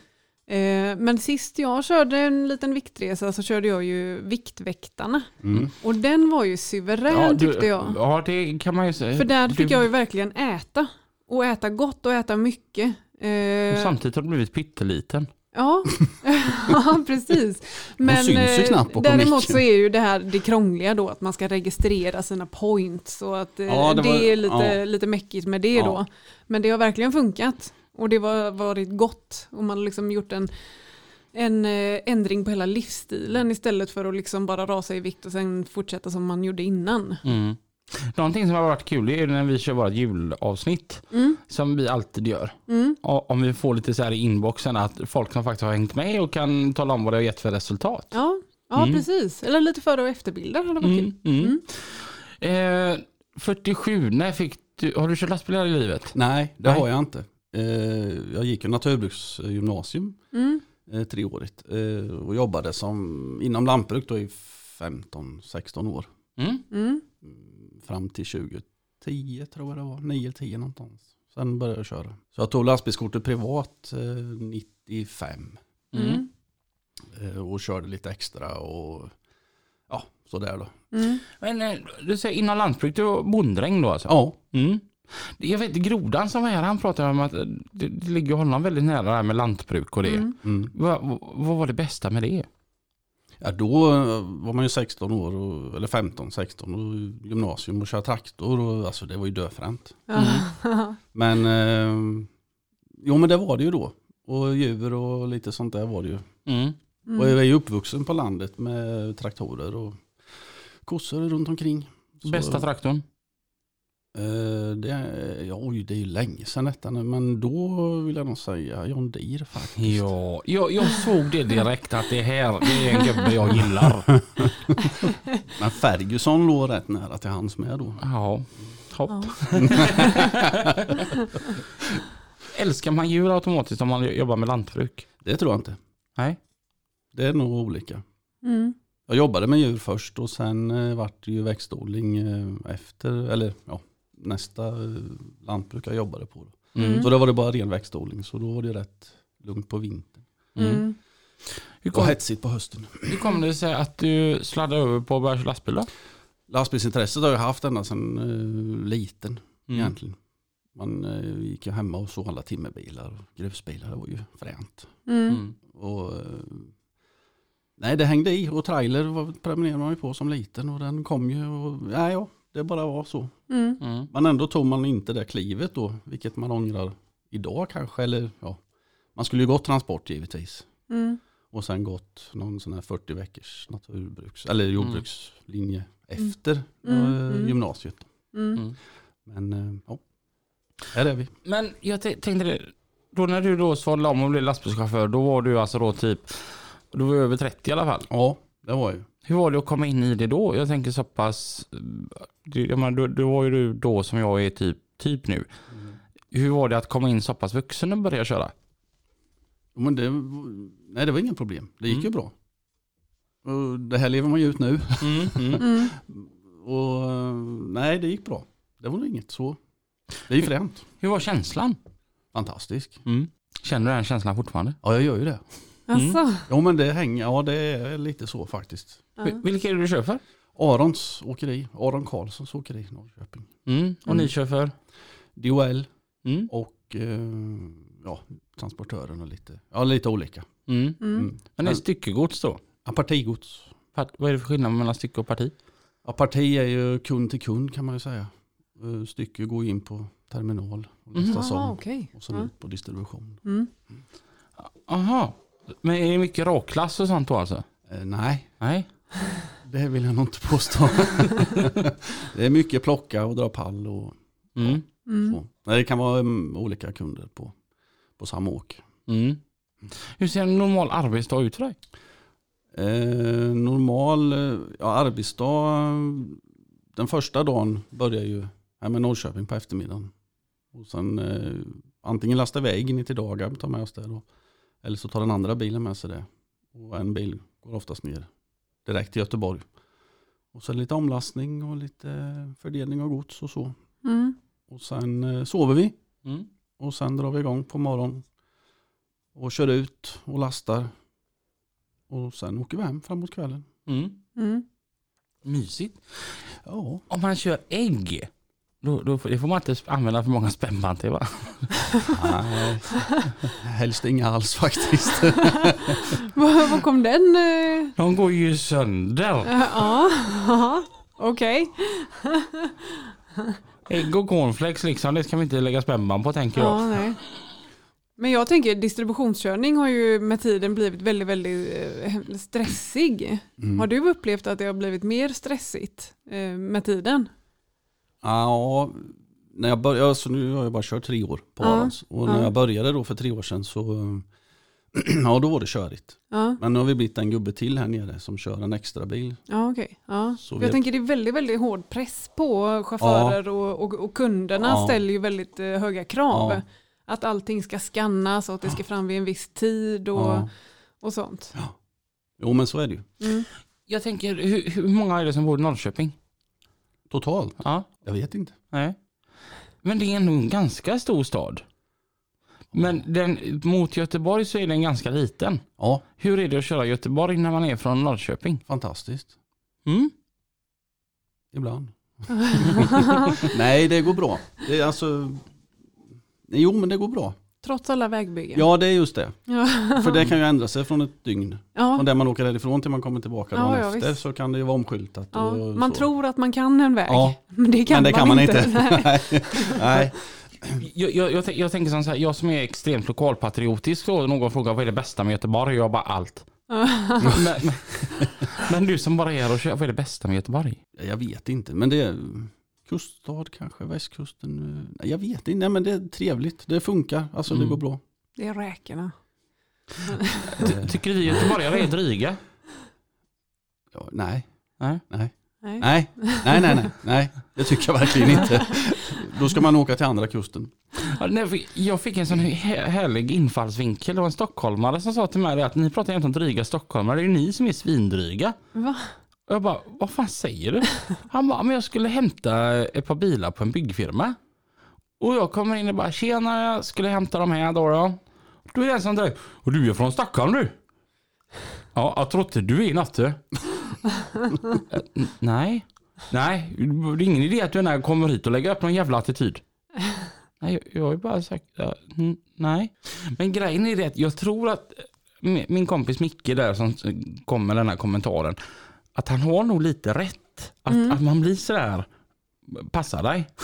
Eh, men sist jag körde en liten viktresa så körde jag ju Viktväktarna. Mm. Och den var ju suverän du- tyckte jag. Ja, det kan man ju säga. För där fick Du- jag ju verkligen äta. Och äta gott och äta mycket. Eh, Samtidigt har du blivit pytteliten. Ja, ja precis. Men syns ju eh, knappt bakom däremot så är ju det här det krångliga då att man ska registrera sina points och att eh, Ja, det, det var- är lite, ja. lite mäckigt med det Ja. då. Men det har verkligen funkat och det har varit gott och man har liksom gjort en, en ändring på hela livsstilen istället för att liksom bara rasa i vikt och sen fortsätta som man gjorde innan. Mm. Någonting som har varit kul är när vi kör vårt julavsnitt. Mm, Som vi alltid gör. mm, Och Om vi får lite så här i inboxen att folk som faktiskt har hängt med och kan tala om vad det har gett för resultat. ja, ja Mm. precis. Eller lite före och efterbilder hade varit kul. Mm, mm. Eh, 47, när fick du, har du kört lastbilar i livet? Nej, det Nej. har jag inte. Eh, jag gick ju naturbruksgymnasium Mm, eh, treårigt eh, och jobbade som, inom lantbruk då i 15-16 år. Mm. Fram till 2010 tror jag det var, 9-10 någonstans. Sen började jag köra. Så jag tog lastbilskortet privat eh, 95 mm, eh, och körde lite extra och ja, sådär då. mm. Men eh, du säger inom lantbruk, du var bonddräng då alltså? Ja, Mm. Jag vet Grodan som var här, han pratade om att det, det ligger honom väldigt nära det här med lantbruk och det. Mm. mm. Vad- vad var det bästa med det? Ja, då eh, var man ju 16 år, och, eller 15, 16 och gymnasium och köra traktor och alltså det var ju döfränt. Ja. Men eh, jo men det var det ju då. Och djur och lite sånt där var det ju. Mm. Mm. Och jag är ju uppvuxen på landet med traktorer och kossor runt omkring. Så, Bästa traktorn? Eh, det, är- ja, oj, det är ju länge sedan detta nu, men då vill jag nog säga John Deere faktiskt. Ja, jag, jag såg det direkt att det här det är en gubbe jag gillar. Men Ferguson låg rätt nära till hans med då. Ja, hopp. Ja. Älskar man djur automatiskt om man jobbar med lantbruk? Det tror jag inte. Nej. Det är nog olika. Mm. Jag jobbade med djur först och sen eh, vart det ju växtodling eh, efter, eller ja, nästa lantbruk jag jobbade på. Då. Mm. Så då var det bara ren växtodling så då var det rätt lugnt på vintern. Mm. Mm. Hur, Och kom, hetsigt på hösten. hur kom det sig att du sladdade över på att börja köra lastbil då? Lastbilsintresset har jag haft ända sedan eh, liten Mm. egentligen. Man eh, gick ju hemma och såg alla timmerbilar och grusbilar, det var ju fränt. Mm. Mm. Och, eh, nej det hängde i och trailer prenumererade man ju på som liten och den kom ju och nej, ja, det bara var så. Mm. Mm. Men ändå tog man inte det klivet då, vilket man ångrar idag kanske. Eller, ja, man skulle ju gått transport givetvis. Mm. Och sen gått någon sån här 40 veckors naturbruks, eller jordbrukslinje efter Mm, eh, mm. gymnasiet. Mm. Mm. Men eh, ja, här är vi. Men jag tänkte det, då när du då svalde om och blev lastbilschaufför, då var du alltså då typ, du var över 30 i alla fall. Ja, det var ju. Hur var det att komma in i det då? Jag tänker så pass, jag menar, då, då var ju du då som jag är typ, typ nu. Hur var det att komma in så pass vuxen och börja köra? Men det, nej, det var inga problem. Det gick Mm. ju bra. Och det här lever man ju ut nu. Mm. Mm. Och eh, nej, det gick bra. Det var nog inget så. Det är ju fränt. Hur var känslan? Fantastisk. Mm. Känner du den känslan fortfarande? Ja, jag gör ju det. Alltså. Ja, men det hänger, ja det är lite så faktiskt. Ja. Vil- Vilka är det du kör för? Arons åkeri, Aron Karlssons åkeri i Norrköping. Mm. Och Mm. ni kör för? DHL Mm. och eh, ja, transportören och lite, ja, lite olika. Mm. Mm. Mm. Men det är styckegods då? ja, partigods. Part- Vad är det för skillnad mellan stycke och parti? Ja, parti är ju kund till kund kan man ju säga. Eh, Stycke går in på terminal och Mhm. listas Jaha, om. okej. Och sen Ja. ut på distribution. Mm. Aha. Men är det mycket råklass och sånt då alltså? Eh, nej, Nej. det vill jag nog inte påstå. det är mycket plocka och dra pall och Mm. Mm. så. Nej, det kan vara mm, olika kunder på, på samma åk. Mm. Hur ser en normal arbetsdag ut för dig? Eh, normal eh, ja, arbetsdag, den första dagen börjar ju här med Norrköping på eftermiddagen. Och sen eh, antingen lasta iväg in till Dagab, tar med oss det då. Eller så tar den andra bilen med sig det. Och en bil går oftast ner direkt till Göteborg. Och så lite omlastning och lite fördelning av gods och så. Mm. Och sen eh, sover vi Mm. och sen drar vi igång på morgonen. och kör ut och lastar. Och sen åker vi hem framåt kvällen. Mm. Mm. Mysigt. Ja, Om man kör ägg, då, då, får- det får man inte använda för många spännband till va? nej. Helst inga alls faktiskt. Var, var kom den? eh? De går ju sönder. Ja, okej. Ägg och cornflakes liksom, det ska vi inte lägga spännband på tänker jag. Ja, nej. Men jag tänker distributionskörning har ju med tiden blivit väldigt, väldigt eh, stressig. Mm. Har du upplevt att det har blivit mer stressigt eh, med tiden? Ja, när jag började, alltså nu har jag bara kört tre år på Ja, Arons. Och när ja. jag började då för tre år sedan så, ja då var det körigt. Ja, Men nu har vi blivit en gubbe till här nere som kör en extra bil. ja okej. Ja. Så Jag vi- tänker det är väldigt, väldigt hård press på chaufförer och, och, och kunderna Ja. ställer ju väldigt eh, höga krav. Ja. Att allting ska skannas och att det ska fram vid en viss tid och, Ja. och sånt. Jo men så är det ju. Mm. Jag tänker, hur, hur många är det som bor i Norrköping? Totalt? Ja, Jag vet inte. nej. Men det är ändå en ganska stor stad. Men den, mot Göteborg så är den ganska liten. Ja, Hur är det att köra Göteborg när man är från Norrköping? fantastiskt. Mm? Ibland. Nej det går bra. Det är alltså, jo men det går bra. Trots alla vägbyggen. Ja det är just det. Ja. För det kan ju ändra sig från ett dygn. Ja. Från där man åker därifrån till man kommer tillbaka Ja, dagen ja, efter visst. så kan det ju vara omskyltat. Ja, och man så. tror att man kan en väg, Ja. men det kan, Men det kan man inte. Nej. Nej. Jag, jag, jag, jag tänker som så här, jag som är extremt lokalpatriotisk och någon frågar vad är det bästa med Göteborg? Jag bara allt. men, men, men du som bara är här och kör, vad är det bästa med Göteborg? Jag vet inte, men det är kuststad kanske, västkusten. Nej, jag vet inte, Nej, men det är trevligt. Det funkar, alltså det Mm. går bra. Det är räkorna. Eh, Tycker vi göteborgare är dryga? ja, nej. Nej. Nej. Nej. Nej. nej, nej, nej, nej, det tycker jag verkligen inte. Då ska man åka till andra kusten. Ja, nej, för Jag fick en sån här härlig infallsvinkel. Det var en stockholmare som sa till mig det att ni pratar egentligen om dryga stockholmare. Det är ju ni som är svindryga. Va? Och jag bara, vad fan säger du? Han bara, men jag skulle hämta ett par bilar på en byggfirma. Och jag kommer in och bara, tjena jag skulle hämta de här då. Då, då är det en som direkt, och du är från Stockholm du? Ja, jag trodde du är natte. du. nej, nej, det är ingen idé att du när kommer hit och lägger upp någon jävla attityd. Nej, jag- har ju bara sagt, ja, nej. Men grejen är det att jag tror att min kompis Micke där som kom med den här kommentaren, att han har nog lite rätt. Att, att man blir sådär, passa dig.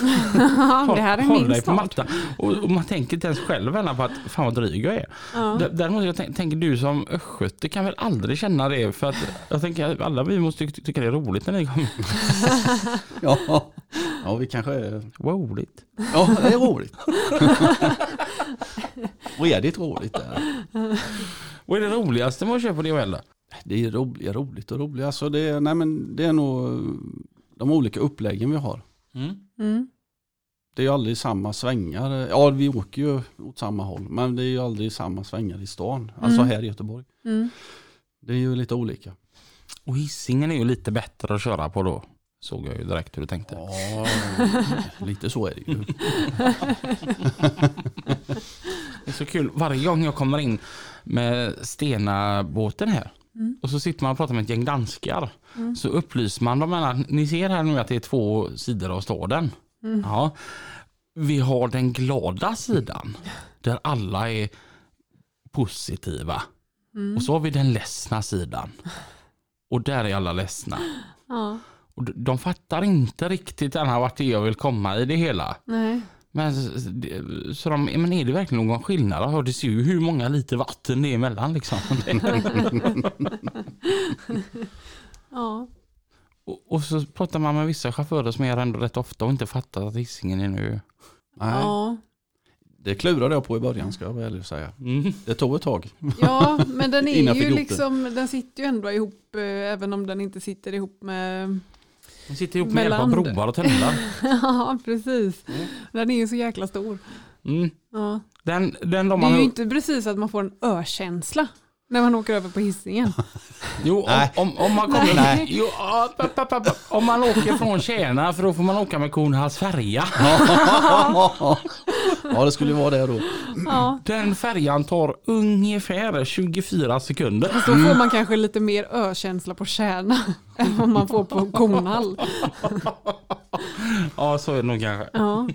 det här är Håll dig på mattan. Och, och man tänker inte ens själv på att fan vad dryg jag är. Ja. D- Däremot jag tänk, tänker du som östgöte kan väl aldrig känna det för att jag tänker att alla vi måste ty- tycka det är roligt när ni kommer. Ja, ja vi kanske är... Roligt. Ja, det är roligt. Det roligt där? Vad är det roligaste med att det och elda? Det är roligt, roligt och roligt. Alltså det, är, nej men det är nog eh, de olika uppläggen vi har. Mm. Mm. Det är ju aldrig samma svängar. Ja, vi åker ju åt samma håll. Men det är ju aldrig samma svängar i stan. Alltså Mm. här i Göteborg. Mm. Det är ju lite olika. Och hissingen är ju lite bättre att köra på då. Såg jag ju direkt hur du tänkte. Ja, lite så är det ju. Det är så kul. Varje gång jag kommer in med Stena-båten här Mm. och så sitter man och pratar med ett gäng danskar. Mm. Så upplyser man dem ni ser här nu att det är två sidor av staden. Mm. Ja. Vi har den glada sidan där alla är positiva. Mm. Och så har vi den ledsna sidan. Och där är alla ledsna. Ja, Och de fattar inte riktigt än vart det är jag vill komma i det hela. nej. Men, så de, men är det verkligen någon skillnad? Ja, det ser ju hur många liter vatten det är emellan. Liksom. Ja. och, och så pratar man med vissa chaufförer som är ändå rätt ofta och inte fattar att Hisingen är nu. Nej, Ja. det klurade jag på i början ska jag väl säga. Mm. Det tog ett tag. ja, men den är ju liksom, den sitter ju ändå ihop, eh, även om den inte sitter ihop med, De sitter ihop med hjälp av broar och tunnlar. ja precis. Den är ju så jäkla stor. Mm. Ja. Den, den de Det är man... ju inte precis att man får en ökänsla. När man åker över på hissingen. Jo, om, Nej. om, om man kommer... Nej. Jo, pa, pa, pa, pa. om man åker från Tjärna, för då får man åka med Kornhalls färja. ja, det skulle ju vara det då. Ja. Den färjan tar ungefär 24 sekunder. Så får man kanske lite mer ökänsla på Kärna än vad man får på Kornhall. Ja, så är det nog kanske. Ja.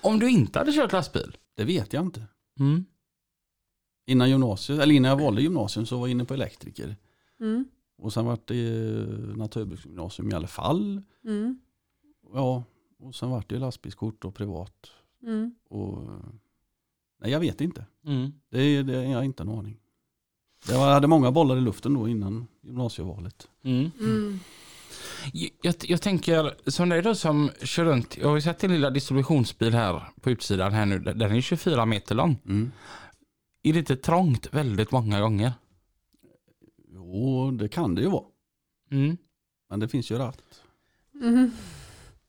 Om du inte hade kört lastbil? Det vet jag inte. Mm. Innan gymnasiet, eller innan jag valde gymnasium så var jag inne på elektriker. Mm. Och sen vart det naturbruksgymnasium i alla fall. Mm. Ja, och sen vart det lastbilskort och privat. Mm. Och, nej, jag vet inte. Mm. Det, det jag har inte en aning. Jag hade många bollar i luften då innan gymnasievalet. Mm. Mm. Jag, jag tänker, som dig då som kör runt, jag har ju sett din lilla distributionsbil här på utsidan här nu, den är 24 meter lång. Mm. Är det inte trångt väldigt många gånger? Jo, det kan det ju vara. Mm. Men det finns ju ratt. Mm.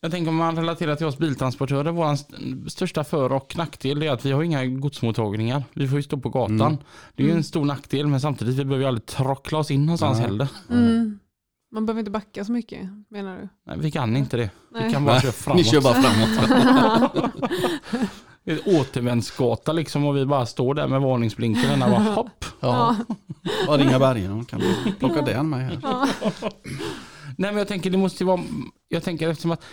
Jag tänker om man relaterar till oss biltransportörer, vår st- största för och nackdel är att vi har inga godsmottagningar. Vi får ju stå på gatan. Mm. Det är ju en Mm. stor nackdel men samtidigt vi behöver ju aldrig trockla oss in någonstans Nej. heller. Mm. Man behöver inte backa så mycket menar du? Nej, vi kan inte det. Vi Nej. kan bara Nej, köra framåt. Ni kör bara framåt. Det är en återvändsgata liksom och vi bara står där med varningsblinken och bara hopp. Ja. Bara ringa bergen kan du plocka den med här. Ja. Nej men jag tänker det måste ju vara, jag tänker eftersom att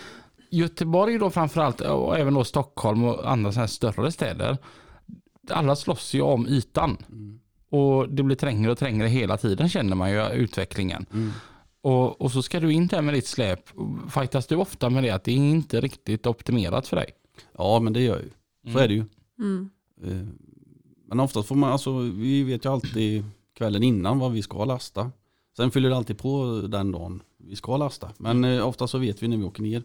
Göteborg då framförallt och även då Stockholm och andra sådana här större städer. Alla slåss ju om ytan Mm. och det blir trängre och trängre hela tiden känner man ju utvecklingen. Mm. Och, och så ska du in där med ditt släp. Fightas du ofta med det att det är inte riktigt optimerat för dig? Ja, men det gör ju. Så är det ju. Mm. Eh, Men oftast får man, alltså vi vet ju alltid kvällen innan vad vi ska lasta. Sen fyller det alltid på den dagen vi ska lasta. Men eh, ofta så vet vi när vi åker ner.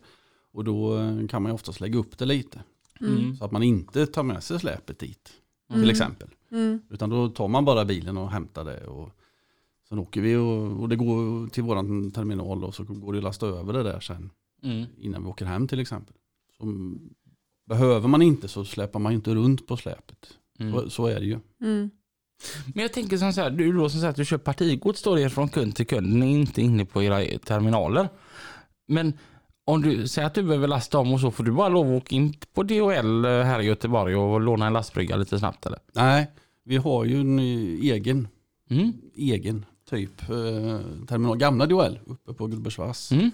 Och då eh, kan man ju oftast lägga upp det lite. Mm. Så att man inte tar med sig släpet dit. Mm. Till exempel. Mm. Utan då tar man bara bilen och hämtar det. Och sen åker vi och, och det går till våran terminal och så går det att lasta över det där sen. Mm. Innan vi åker hem till exempel. Så, behöver man inte så släpar man inte runt på släpet. Mm. Så, så är det ju. Mm. Men jag tänker som så här, du då som säger att du kör partigods då från kund till kund, ni är inte inne på era terminaler. Men om du säger att du behöver lasta om och så får du bara lov att åka in på DHL här i Göteborg och låna en lastbrygga lite snabbt eller? Nej, vi har ju en egen, Mm. egen typ eh, terminal. Gamla DHL uppe på Gullbergsvass Mm.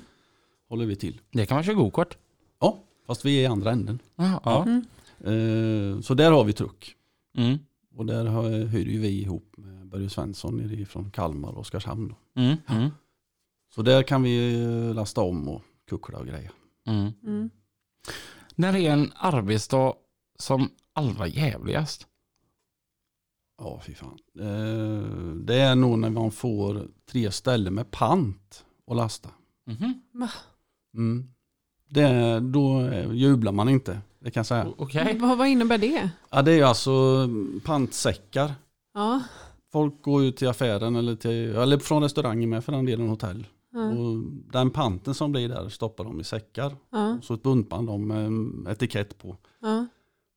håller vi till. Det kan man köra gokart. Ja, fast vi är i andra änden. Ja. ja. Mm. Eh, så där har vi truck. Mm. Och där hyr ju vi ihop med Börje Svensson från Kalmar och Oskarshamn. Mm. Mm. Så där kan vi eh, lasta om och kuckla och grejer. Mm. Mm. När är en arbetsdag som allra jävligast? Ja, fy fan. Eh, det är nog när man får tre ställen med pant och lasta. Mhm. Mm. Det, då jublar man inte, det kan jag säga. O- Okej. Vad, vad innebär det? Ja, det är ju alltså pantsäckar. Ja. Folk går ju till affären eller, till, eller från restaurangen med för den delen hotell. Ja. Och den panten som blir där stoppar de i säckar. Ja. Och så ett buntband om med etikett på. Ja.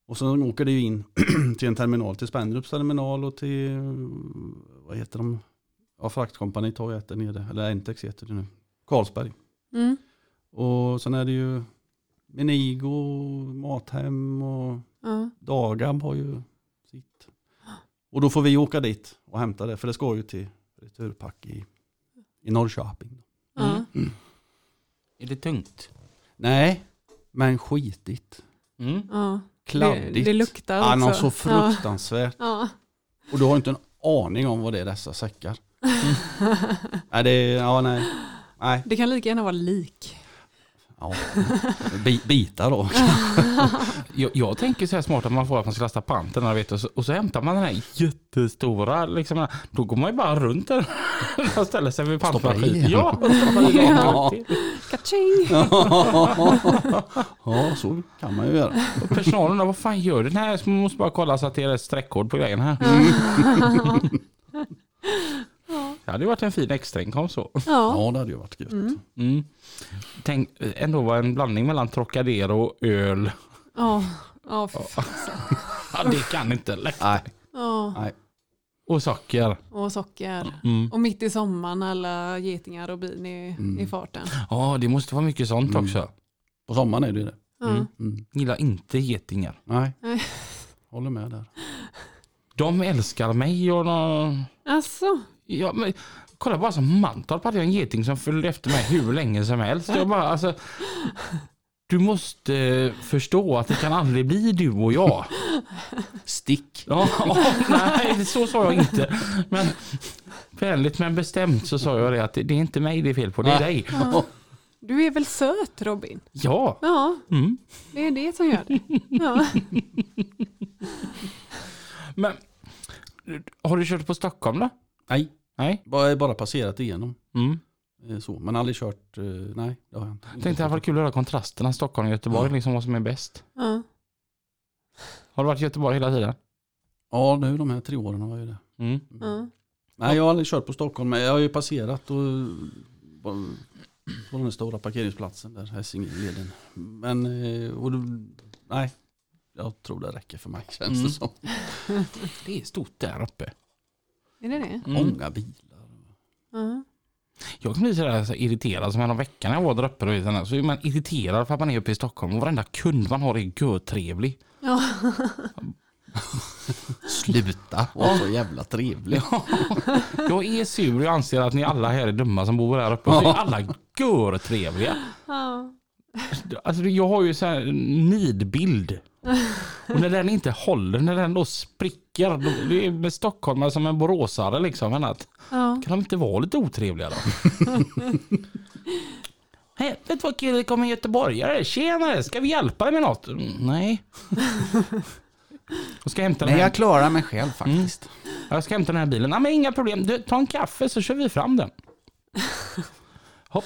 Och sen åker det ju in till en terminal, till Spendrups terminal och till, vad heter de? Ja, fraktkompaniet har ju ett där nere, eller Entex heter det nu. Carlsberg. Mm. Och sen är det ju Menigo, Mathem och Ja. Dagab har ju sitt. Och då får vi åka dit och hämta det, för det ska ju till returpack i, i Norrköping. Ja. Är det tungt? Nej, men skitigt. Mm. Ja. Kladdigt. Det, det luktar också. så fruktansvärt. Ja. Och du har inte en aning om vad det är dessa säckar. nej, det ja nej. Nej, Det kan lika gärna vara lik. Ja. Bi- bitar då. Jag, jag tänker så här smart att man får att man ska lasta panten vet, och, så, och så hämtar man den här jättestora. Liksom, då går man ju bara runt den och ställer sig vid pantmaskinen. den. Ja, den. Ja. Kaching! ja, så kan man ju göra. Och personalen då, vad fan gör? Nej, så man måste bara kolla så att det är rätt streckkod på grejen här. Det hade ju varit en fin extrainkomst så. Ja. Ja, det hade ju varit gött. Mm. Mm. Tänk ändå var en blandning mellan Trocadero och öl. Ja. Ja. Ja, det kan inte läcka. Nej, Ja, Nej. Och socker. och socker. Mm. Och mitt i sommaren alla getingar och bin i, Mm. i farten. Ja, det måste vara mycket sånt Mm. också. På sommaren är det ju det. Mm. Mm. Gillar inte getingar. Nej. Nej. Håller med där. De älskar mig och de... Alltså, Ja, men, kolla bara som Mantorp hade jag en geting som följde efter mig hur länge som helst. Jag bara, alltså, du måste förstå att det kan aldrig bli du och jag. Stick. Ja, nej, så sa jag inte. Men väldigt men bestämt så sa jag det att det, det är inte mig det är fel på, det är dig. ja. du är väl söt Robin? Ja. Ja, Mm. det är det som gör det. Ja. Men har du kört på Stockholm då? Nej, Nej. bara, bara passerat igenom. Mm. Eh, Så, men aldrig kört, eh, nej det har jag inte. Jag tänkte det varit kul att höra kontrasterna Stockholm och Göteborg, liksom vad som är bäst. Ja. Har du varit i Göteborg hela tiden? Ja, nu de här tre åren har jag ju det. Mm. Ja. Nej, jag har aldrig kört på Stockholm, men jag har ju passerat och på, på den stora parkeringsplatsen där, Hässingeleden. Men, eh, och, nej, jag tror det räcker för mig känns Mm. det som. Det är stort där uppe. Är det det? Mm. Många bilar. Ja. Jag kan bli sådär så irriterad som en vecka när jag var där uppe. och Så är man irriterad för att man är uppe i Stockholm och varenda kund man har är görtrevlig. Ja. Sluta vara så jävla trevlig. Jag är sur och jag anser att ni alla här är dumma som bor där uppe. Och så är alla görtrevliga. Ja. Alltså jag har ju så här en nidbild. Och när den inte håller, när den då spricker. Då, det är med stockholmare som en boråsare liksom. Men att, Ja. kan de inte vara lite otrevliga då? Hej, vet du vad kille, det kommer en göteborgare. Tjenare, ska vi hjälpa dig med något? Mm, nej. Jag ska hämta den här. klarar mig själv faktiskt. Jag ska hämta den här bilen. Nej, men inga problem. Du, ta en kaffe så kör vi fram den. Hopp.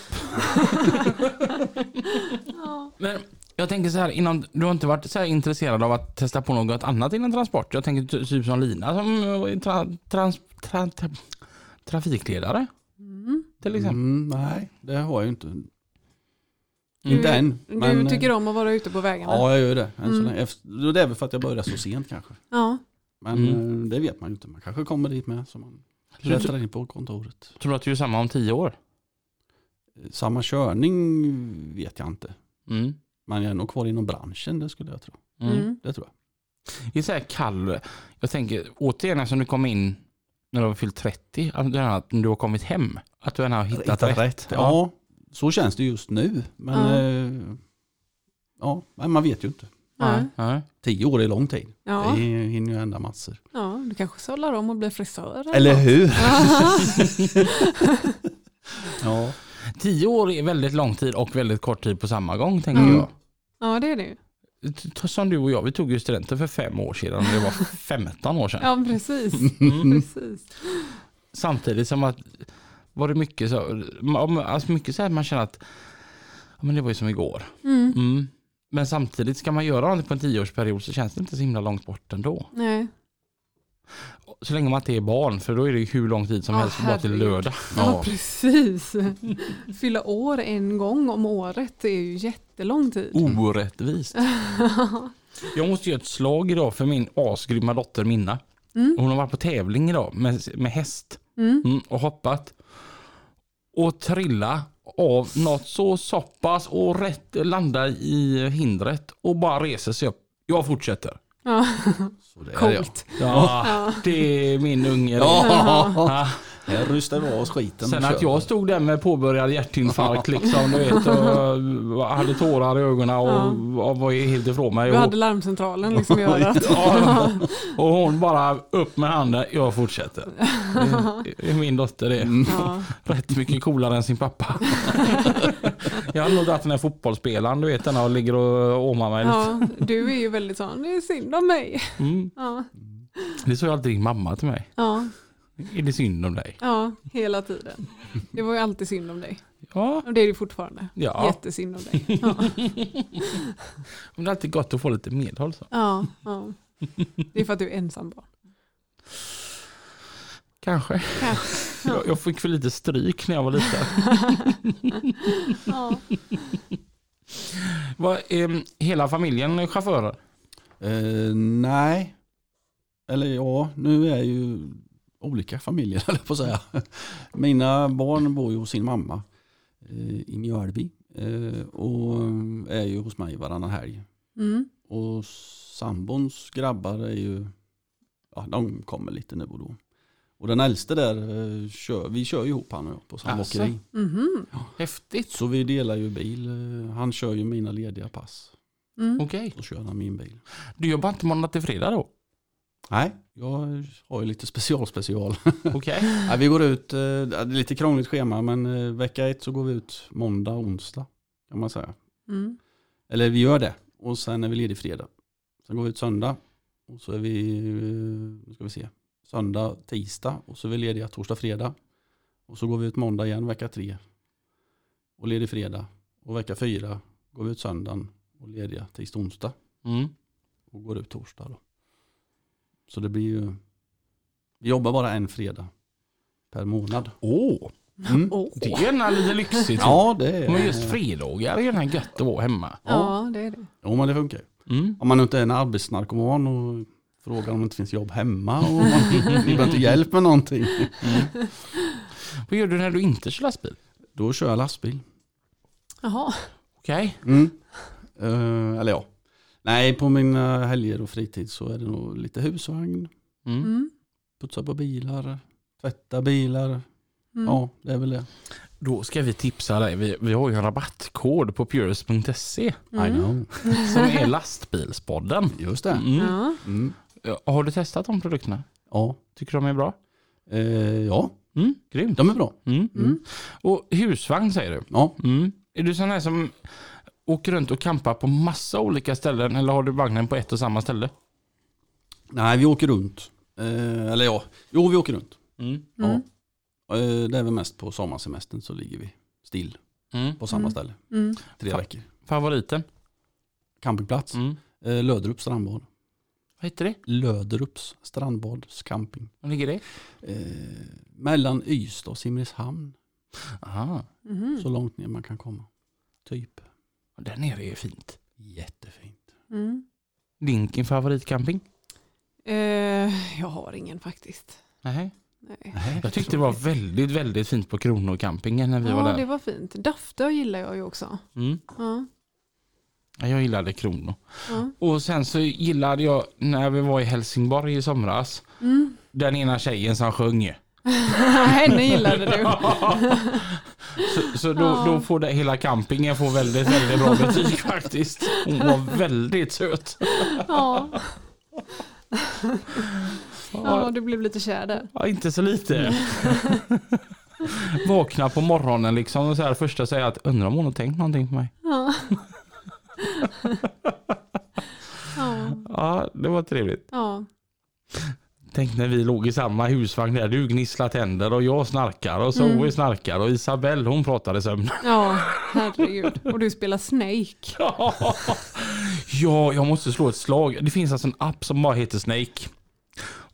Men jag tänker så här, innan, du har inte varit så här intresserad av att testa på något annat inom transport? Jag tänker ty- typ som Lina som eh, tra, trans, tra, tra, trafikledare Mm. till exempel. Mm, nej, det har jag ju inte. Du, Inte än. du men, tycker om att vara ute på vägarna? Ja, jag gör det. Än så Mm. det är väl för att jag började så sent kanske. Ja. Men Mm. eh, det vet man ju inte. Man kanske kommer dit med. Så man klättrar in på kontoret. Tror du att du är samma om tio år? Samma körning vet jag inte. Mm. Men jag är nog kvar inom branschen, det skulle jag tro. Mm. Mm. Det tror jag. Det är så här kall. Jag tänker återigen eftersom du kom in när du har fyllt 30, att du har, kommit hem. Att du än har hittat, rätt. Ja. så känns det just nu. Men Ja. eh, ja, men man vet ju inte. Ja. Ja. Tio år är lång tid. Ja. Det hinner ju hända massor. ja, du kanske sållar om och blir frisör. Eller något. hur? Ja. Tio år är väldigt lång tid och väldigt kort tid på samma gång tänker Mm. jag. ja, det är det ju. Som du och jag, vi tog ju studenten för fem år sedan. Det var 15 år sedan. Ja, precis. Mm. precis. Samtidigt som att var det mycket så, alltså mycket så här man känner att men det var ju som igår. Mm. Mm. Men samtidigt ska man göra någonting på en tioårsperiod så känns det inte så himla långt bort ändå. Nej. Så länge man inte är barn för då är det hur lång tid som Ja, helst bara till lördag. Ja, precis. Fylla år en gång om året är ju jättelång tid. Orättvist. Jag måste göra ett slag idag för min asgrymma dotter Minna. Mm. Hon har varit på tävling idag med, med häst Mm. mm, och hoppat. Och trilla av något så så pass och rätt landa i hindret och bara reser sig upp. Jag fortsätter. Ja, Så det är jag. coolt. Ja, Ja. det är min unge. Ja. Här rustar vi av oss skiten. Sen att jag stod där med påbörjad hjärtinfarkt liksom, du vet, och hade tårar i ögonen och, Ja. och var helt ifrån mig. Du hade larmcentralen liksom i örat. Ja, och hon bara upp med handen, jag fortsätter. Det- är min dotter det. är Ja. Rätt mycket coolare än sin pappa. Jag har nog dragit den här fotbollsspelaren, du vet den och ligger och åmar mig lite. ja, du är ju väldigt sån, det är synd om mig. Mm. Ja, Det sa ju alltid din mamma till mig. ja, Är det synd om dig? ja, hela tiden. Det var ju alltid synd om dig. Ja, Och det är det fortfarande. ja. Jättesynd om dig. Ja, Men det är alltid gott att få lite medhåll. Så. ja, ja. Det är för att du är ensam barn. Kanske. Kanske. Jag, jag fick för lite stryk när jag var liten. Ja. Var, ehm, hela familjen chaufförer? Eh, nej. eller ja, nu är ju olika familjer eller på att säga. Mina barn bor ju hos sin mamma eh, i Mjölby eh, och är ju hos mig varannan helg. Mm. Och sambons grabbar är ju, ja de kommer lite nu och då. Och den äldste där, eh, kör, vi kör ju ihop han och jag på samma Asså? åkeri. Mhm. Häftigt. Så vi delar ju bil. Han kör ju mina lediga pass. Mm. Okej. Då kör han min bil. Du jobbar inte måndag till fredag då? Nej, jag har ju lite special special. Okej. Nej, vi går ut, eh, det är lite krångligt schema men eh, vecka ett så går vi ut måndag, onsdag kan man säga. Mm. Eller vi gör det och sen är vi ledig fredag. Sen går vi ut söndag och så är vi, eh, nu ska vi se, söndag, tisdag och så är vi lediga torsdag, fredag. Och så går vi ut måndag igen vecka tre och ledig fredag. Och vecka fyra går vi ut söndagen och lediga tisdag, onsdag Mm. och går ut torsdag då. Så det blir ju, vi jobbar bara en fredag per månad. Åh, Mm. Åh. det är gärna lite lyxigt. Ja, det är Men just fredagar är gärna gött att vara hemma. Ja, det är det. Jo, men det funkar ju. Mm. Om man inte är en arbetsnarkoman och frågar om det inte finns jobb hemma och man, behöver inte hjälp med någonting. Vad gör du när du inte kör lastbil? Då kör jag lastbil. Jaha. Okej. Mm. Eh, eller ja. Nej, på mina helger och fritid så är det nog lite husvagn, Mm. Mm. putsa på bilar, tvätta bilar. Mm. Ja, det är väl det. Då ska vi tipsa dig. Vi, vi har ju en rabattkod på purist.se I Mm. som är lastbilspodden. Just det. Mm. Ja. Mm. Har du testat de produkterna? Ja. Tycker du de är bra? Eh, ja, Mm. Grymt. de är bra. Mm. Mm. Och husvagn säger du? Ja. Mm. Är du sån här som åker runt och campar på massa olika ställen eller har du vagnen på ett och samma ställe? Nej, vi åker runt. Eh, eller ja, jo vi åker runt. Mm. Ja. Mm. Eh, det är väl mest på sommarsemestern så ligger vi still Mm. på samma Mm. ställe. Mm. Tre Fan. veckor. Favoriten? Campingplats. Mm. Eh, Löderups strandbad. Vad heter det? Löderups strandbads camping. Var ligger det? Eh, mellan Ystad och Simrishamn. Aha. Mhm. Så långt ner man kan komma. Typ. Där nere är fint. Jättefint. Mm. Din favoritcamping? Eh, jag har ingen faktiskt. Nej. Nej. Jag tyckte det var väldigt, väldigt fint på Kronocampingen när vi var Ja, där. det var fint. Daftö gillar jag ju också. Mm. Ja. Ja, Jag gillade Krono. Ja. Och sen så gillade jag när vi var i Helsingborg i somras. Mm. Den ena tjejen som sjöng. Henne gillade du. Så, så då, då får det, hela campingen får väldigt, väldigt bra betyg faktiskt. Hon var väldigt söt. Ja. ja, du blev lite kär där. ja, inte så lite. Vakna på morgonen liksom och så här första säga att undrar om hon har tänkt någonting på mig. Ja. ja. Ja, det var trevligt. ja. Tänk när vi låg i samma husvagn där. Du gnisslar tänder och jag snarkar och Zoe Mm. snarkar och Isabelle hon pratade sömn. Ja, herregud. Och du spelar Snake. Ja, jag måste slå ett slag. Det finns alltså en app som bara heter Snake.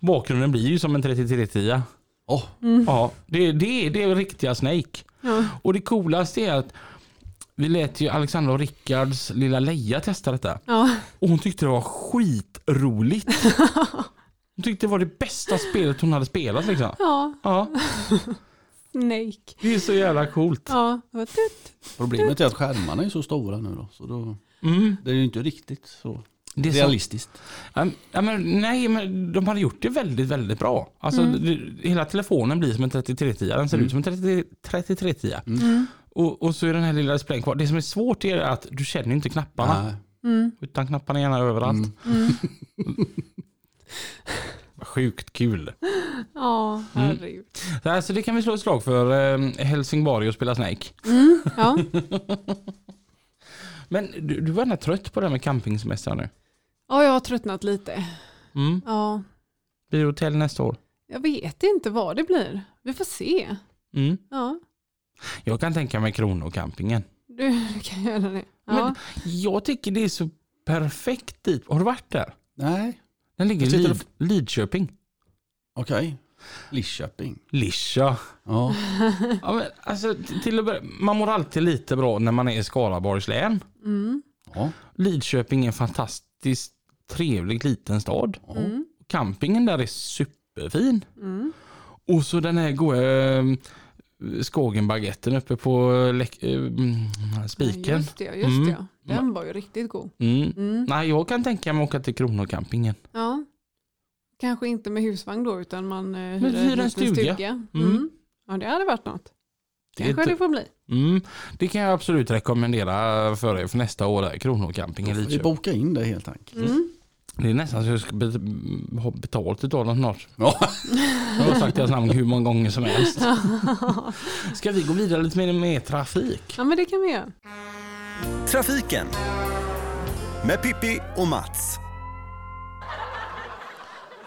Bakgrunden blir ju som en 3310. Åh, Ja, det, det, är- det är riktiga Snake. Ja. Och det coolaste är att vi lät ju Alexandra och Rickards lilla Leia testa detta. Ja. Och hon tyckte det var skitroligt. Hon tyckte det var det bästa spelet hon hade spelat liksom. ja, Ja, Snake. det är så jävla coolt. Ja, problemet är att skärmarna är så stora nu då. Så då Mm. det är ju inte riktigt så Det är så, realistiskt. ja, ja, men, nej, men de hade gjort det väldigt, väldigt bra. Alltså, det, hela telefonen blir som en 3310. Den ser Mm. ut som en 30 3310. Mm. Och, och så är den här lilla displayen kvar. Det som är svårt är att du känner inte knapparna. Nej. Mm. Utan knapparna är gärna överallt. Mm. Mm. Sjukt kul. Ja, herregud. Så Alltså, det kan vi slå ett slag för eh, Helsingborg och spela Snake. Mm. Ja. Men du, du var ändå trött på det här med campingsemester nu. ja, jag har tröttnat lite. Mm. Ja, Blir det hotell nästa år? jag vet inte vad det blir. Vi får se. Mm. Ja, Jag kan tänka mig Kronocampingen. du kan göra det. Ja. Men jag tycker det är så perfekt dit. Har du varit där? Nej, Den ligger i Lid, Lidköping. okej. Lidköping. Lisha. Ja. Ja, men, alltså, till att börja, man mår alltid lite bra när man är i Skaraborgs län. Mm. ja. Lidköping är en fantastiskt trevlig liten stad. Mm. campingen där är superfin. Mm. Och så den här goda Skågenbaguetten uppe på mm, spiken. Just det, just Mm. det. Den var ju riktigt god. Mm. Mm. Nej, jag kan tänka mig att åka till Kronocampingen. Ja. Kanske inte med husvagn då utan man eh, Men hyra en liten stuga. Mm. Mm. Ja det hade varit något. Det är Kanske inte- det får bli. Mm. Det kan jag absolut rekommendera för er för nästa år. Där, Kronocampingen i får vi Lidköping. boka in det helt enkelt. Mm. Det är nästan så jag ska ha betalt utav dem snart. Ja. Jag har sagt deras namn hur många gånger som helst. Ska vi gå vidare lite mer med trafik? Ja men det kan vi göra. Trafiken med Pippi och Mats.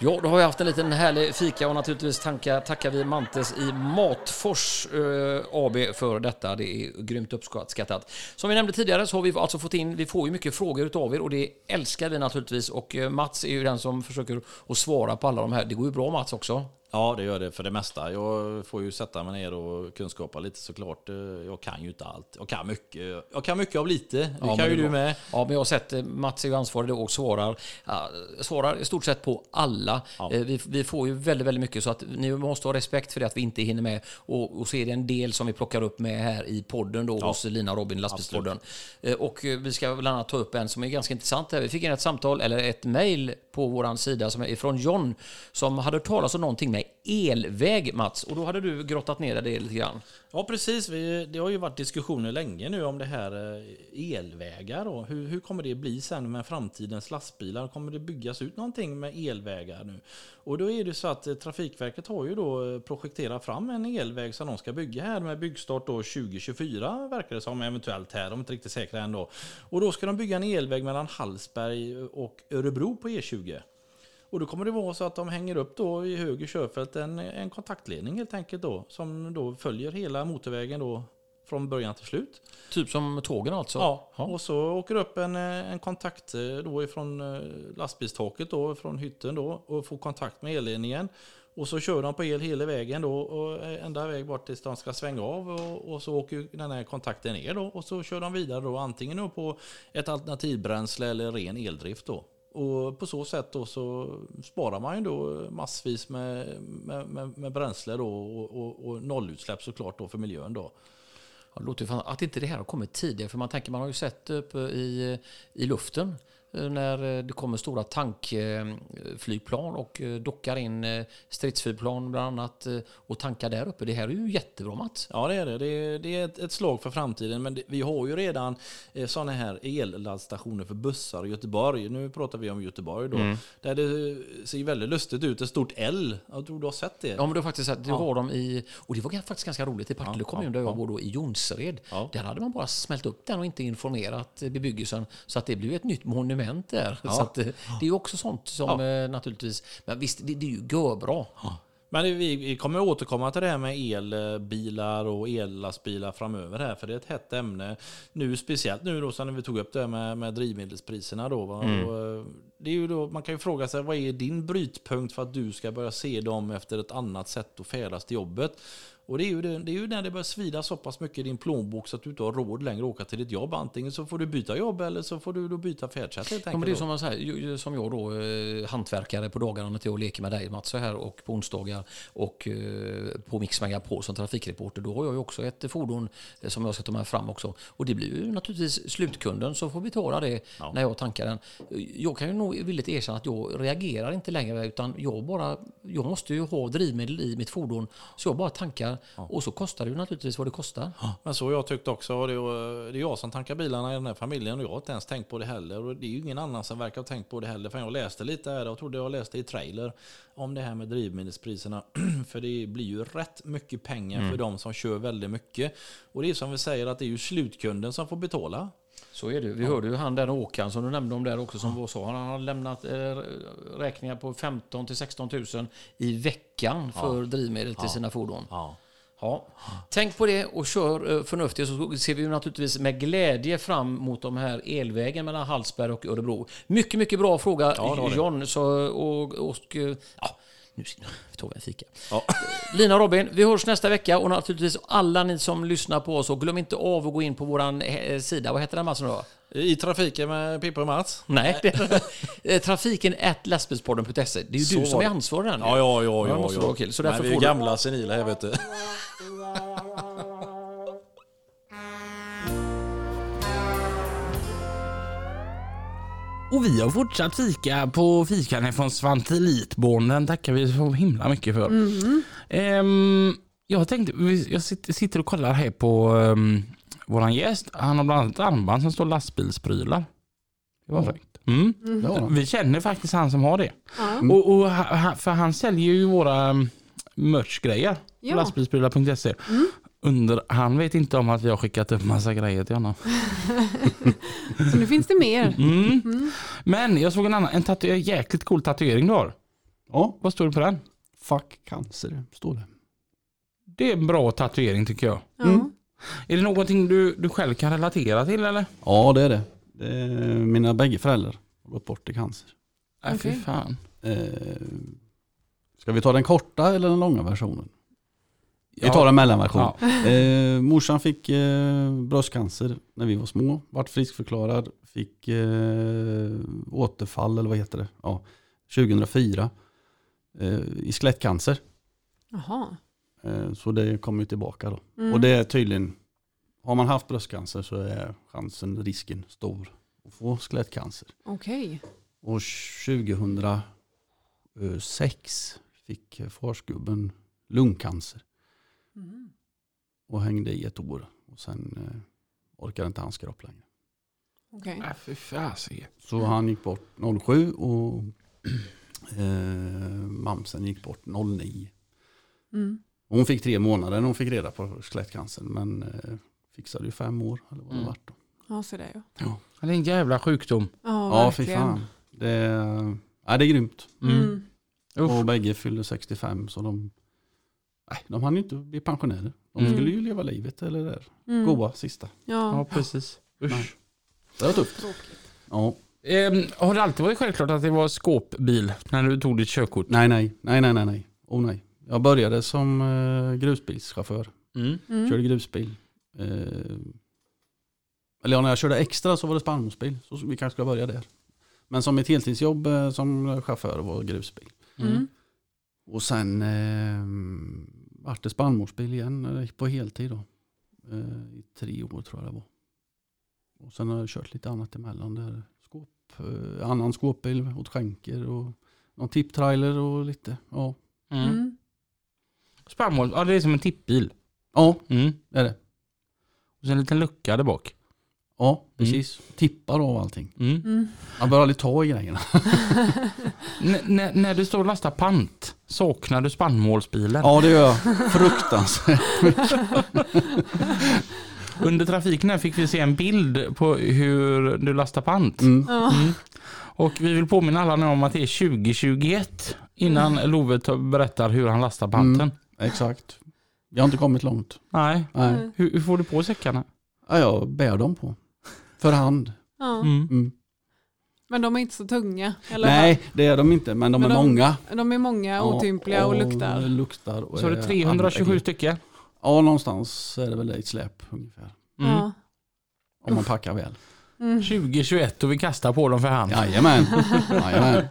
Ja, då har vi haft en liten härlig fika och naturligtvis tankar, tackar vi Mantes i Matfors eh, AB för detta. Det är grymt uppskattat. Som vi nämnde tidigare så har vi alltså fått in, vi får ju mycket frågor utav er och det älskar vi naturligtvis och eh, Mats är ju den som försöker att svara på alla de här. Det går ju bra Mats också. Ja, det gör det för det mesta. Jag får ju sätta mig ner och kunskapa lite såklart. Eh, Jag kan ju inte allt. Jag kan mycket. Jag kan mycket av lite. Det Ja, kan ju du med. Ja, men jag har sett eh, Mats är ju ansvarig och svarar, svarar i stort sett på alla. Ja. Eh, Vi, vi får ju väldigt, väldigt mycket så att ni måste ha respekt för det att vi inte hinner med. Och, och så är det en del som vi plockar upp med här i podden då Ja. hos Lina och Robin, lastbilspodden. Och vi ska bland annat ta upp en som är ganska intressant. Här. Vi fick in ett samtal, eller ett mejl på vår sida som är från John som hade talas om någonting med elväg, Mats. Och då hade du grottat ner det lite grann. Ja, precis. Vi, det har ju varit diskussioner länge nu om det här eh, elvägar. och Hur, hur kommer det bli sen med framtidens lastbilar? Kommer det byggas ut någonting med elvägar nu? Och då är det så att eh, Trafikverket har ju då eh, projekterat fram en elväg som de ska bygga här med byggstart då 2024 verkar det som eventuellt här. De är inte riktigt säkra än då. Och då ska de bygga en elväg mellan Hallsberg och Örebro på E20. Och då kommer det vara så att de hänger upp då i höger körfält en, en kontaktledning helt enkelt då. Som då följer hela motorvägen då från början till slut. Typ som tågen alltså? Ja, Ja. och så åker upp en, en kontakt eh, då ifrån eh, lastbilstaket då, från hytten då och får kontakt med elledningen. Och så kör de på el hela vägen då och eh, ända väg bort tills de ska svänga av och, och så åker den här kontakten ner då och så kör de vidare då antingen då på ett alternativbränsle eller ren eldrift då. Och på så sätt då så sparar man ju då massvis med, med, med, med bränsle då och, och, och nollutsläpp såklart då för miljön då. Ja, det låter ju fan, att inte det här har kommit tidigare, för man tänker man har ju sett uppe i, i luften när eh, det kommer stora tankflygplan och eh, dockar in eh, stridsflygplan bland annat eh, och tankar där uppe. Det här är ju jättebra Mats. Ja det är det. Det är, det är ett, ett slag för framtiden. Men det, vi har ju redan eh, sådana här elladdstationer för bussar i Göteborg. Nu pratar vi om Göteborg då. Där det ser väldigt lustigt ut. Ett stort L. Jag tror du har sett det? Ja, men du har faktiskt sett, det Ja. var de i, och det var faktiskt ganska roligt i Partille Ja, kommun ja, där jag ja. bor då i Jonsered. Där hade man bara smält upp den och inte informerat eh, bebyggelsen så att det blev ett nytt monument där. Så att, eh, det är ju också sånt som eh, naturligtvis, men visst det, det är ju görbra. Men det- vi, vi kommer återkomma till det här med elbilar och ellastbilar framöver här. För det är ett hett ämne. Nu speciellt nu då när vi tog upp det här med, med drivmedelspriserna då. Va? Och, eh, det är ju då, man kan ju fråga sig vad är din brytpunkt för att du ska börja se dem efter ett annat sätt att färdas till jobbet? Och det är, ju det, det är ju när det börjar svida så pass mycket i din plånbok så att du inte har råd längre att åka till ditt jobb. Antingen så får du byta jobb eller så får du då byta färdsätt helt Ja, enkelt. men det är som, man säger, som jag då, eh, hantverkare på dagarna när jag leker med dig Mats så här och på onsdagar och eh, på Mix Megapol som trafikreporter. Då har jag ju också ett fordon eh, som jag ska ta med fram också. Och det blir ju naturligtvis slutkunden som får betala det Ja. när jag tankar den. Jag kan ju nog villigt erkänna att jag reagerar inte längre utan jag bara, jag måste ju ha drivmedel i mitt fordon så jag bara tankar och så kostar det ju naturligtvis vad det kostar. Men så har jag tyckt också. Och Det är, jag som tankar bilarna i den här familjen och jag har inte ens tänkt på det heller. Och det är ju ingen annan som verkar ha tänkt på det heller. För jag läste lite här, jag trodde jag läste i trailer om det här med drivmedelspriserna. för det blir ju rätt mycket pengar för de som kör väldigt mycket. Och det är som vi säger att det är ju slutkunden som får betala. Så är det. Vi hörde ju han där Åkan som du nämnde om där också som var så. Han har lämnat eh, räkningar på 15 till 16 000 i veckan för drivmedel till sina fordon. Ja. Ja. Tänk på det och kör eh, förnuftigt så ser vi naturligtvis med glädje fram mot de här elvägen mellan Hallsberg och Örebro. Mycket, mycket bra fråga Ja. John. Så, och, och, eh, ja, Nu ska vi en fika. Ja. Lina och Robin, vi hörs nästa vecka och naturligtvis alla ni som lyssnar på oss och glöm inte av att gå in på eh, sida. Vad heter den Mats då? I trafiken med Pippa och Mats? Nej, det är trafiken at lastbilspodden.se. Det är ju så du som är ansvarig där nu. Ja, ja, ja. ja, ja, ja. Så därför Men vi är gamla senila här vet du. Och vi har fortsatt fika på fikan från Svante Litborn. Den tackar vi så himla mycket för. Mm. Um, jag tänkte, jag sitter och kollar här på um, våran gäst. Han har bland annat ett armband som står lastbilsprylar. Det var fräckt. Mm. Mm. Vi känner faktiskt han som har det. Mm. Och, och, för han säljer ju våra um, merchgrejer ja. lastbilsprylar.se. Mm. Under, han vet inte om att vi har skickat upp massa grejer till honom. Så nu finns det mer. Mm. Mm. Men jag såg en annan, en tatu jäkligt cool tatuering du har. Ja. Vad står det på den? Fuck cancer, står det. Det är en bra tatuering tycker jag. Mm. Är det någonting du, du själv kan relatera till eller? Ja det är det. det är mina bägge föräldrar har gått bort i cancer. Äh, okay. fy fan. Eh, ska vi ta den korta eller den långa versionen? Vi tar en mellanversion. Ja. Eh, morsan fick eh, bröstcancer när vi var små. Vart friskförklarad. Fick eh, återfall, eller vad heter det? Ja, 2004. Eh, I skelettcancer. Jaha. Eh, så det kommer ju tillbaka då. Mm. Och det är tydligen, har man haft bröstcancer så är chansen, risken stor att få skelettcancer. Okej. Okay. Och 2006 fick farsgubben lungcancer. Mm. Och hängde i ett år. Och sen eh, orkade inte hans kropp längre. Okay. Äh, Så han gick bort 07 och eh, mamsen gick bort 09. Mm. Hon fick tre månader när hon fick reda på skelettcancern. Men eh, fixade ju fem år. Eller vad det mm. vart då. Ja, så det ja. ja. Det är en jävla sjukdom. Ja, ja fy fan. Det, ja, det är grymt. Mm. Och bägge fyllde 65 så de Nej, de hann ju inte bli pensionärer. De mm. skulle ju leva livet eller det mm. goa sista. Ja, ja precis. Usch. Det var tufft. Ja. Eh, har det alltid varit självklart att det var skåpbil när du tog ditt körkort? Nej, nej, nej, nej, nej, nej. Oh, nej. Jag började som eh, grusbilschaufför. Mm. Mm. Körde grusbil. Eh, eller ja, när jag körde extra så var det spannmålsbil. Så vi kanske ska börja där. Men som ett heltidsjobb eh, som chaufför var grusbil. Mm. Och sen eh, vart det spannmålsbil igen eh, på heltid då. Eh, I tre år tror jag det var. Och sen har jag kört lite annat emellan där. Skåp, eh, annan skåpbil åt skänker och någon tipptrailer och lite. Ja. Mm. Spannmål, ja det är som en tippbil. Ja, mm. det är det. Och sen en liten lucka där bak. Ja, mm. precis. Mm. Tippar av allting. Mm. Mm. Man bör aldrig ta i grejerna. när du står och lastar pant, saknar du spannmålsbilen? Ja, det gör jag. Fruktansvärt Under trafiken här fick vi se en bild på hur du lastar pant. Mm. Mm. Och vi vill påminna alla nu om att det är 2021 innan. Love berättar hur han lastar panten. Mm. Exakt. Vi har inte kommit långt. Nej. Nej. Hur, hur får du på säckarna? Ja, jag bär dem på. För hand. Ja. Mm. mm. Men de är inte så tunga? Eller? Nej, det är de inte, men de men är de, många. De är många, otympliga och, och luktar. luktar och så är det 327 stycken? Ja, någonstans är det väl ett släp ungefär. Mm. Ja. Om man packar väl. Mm. 2021 och vi kastar på dem för hand. Jajamän. Jajamän.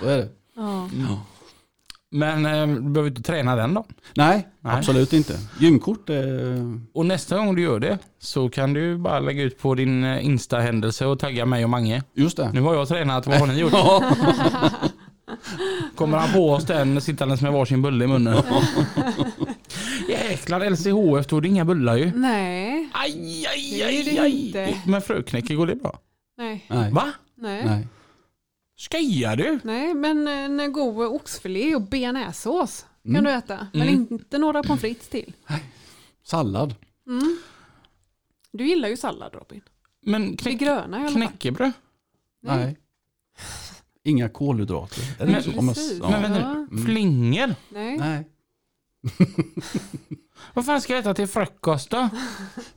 Så är det. Ja. ja. Men eh, du behöver inte träna den då? Nej, Nej. absolut inte. Gymkort är... Och nästa gång du gör det så kan du bara lägga ut på din eh, Insta-händelse och tagga mig och Mange. Just det. Nu har jag tränat, vad har ni gjort? Kommer han på oss den sittandes med varsin bulle i munnen? Jäklar LCHF, då är det inga bullar ju. Nej. Aj, aj, aj, aj. Inte. Men fröknäcke, går det bra? Nej. Nej. Va? Nej. Nej. Skojar du? Nej, men en eh, god oxfilé och bearnaisesås kan mm. du äta. Men mm. inte några pommes frites till. Sallad. Mm. Du gillar ju sallad Robin. Men knäck, det gröna i alla. Knäckebröd? Nej. Nej. Inga kolhydrater. Är men, precis. Ja. men vänta, mm. flingor? Nej. Nej. Vad fan ska jag äta till frukost då?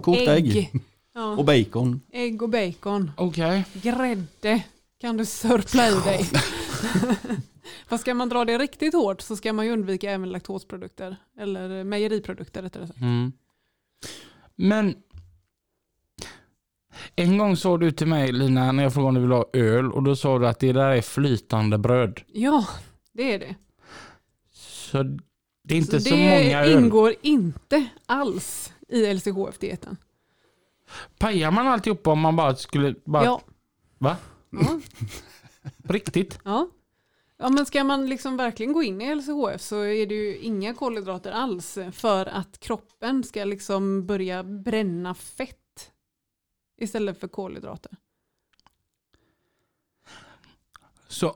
Kokt ägg. ägg. Ja. Och bacon. Ägg och bacon. Okej. Okay. Grädde kan du sörpla i dig. Fast ska man dra det riktigt hårt så ska man ju undvika även laktosprodukter. Eller mejeriprodukter rättare sagt. Mm. Men en gång sa du till mig Lina när jag frågade om du ville ha öl och då sa du att det där är flytande bröd. Ja, det är det. Så det är inte så, det många öl. ingår inte alls i LCHF-dieten. Pajar man alltihopa om man bara skulle... Bara, Ja. Va? Ja. På riktigt? Ja. ja, men ska man liksom verkligen gå in i LCHF så är det ju inga kolhydrater alls för att kroppen ska liksom börja bränna fett istället för kolhydrater. Så...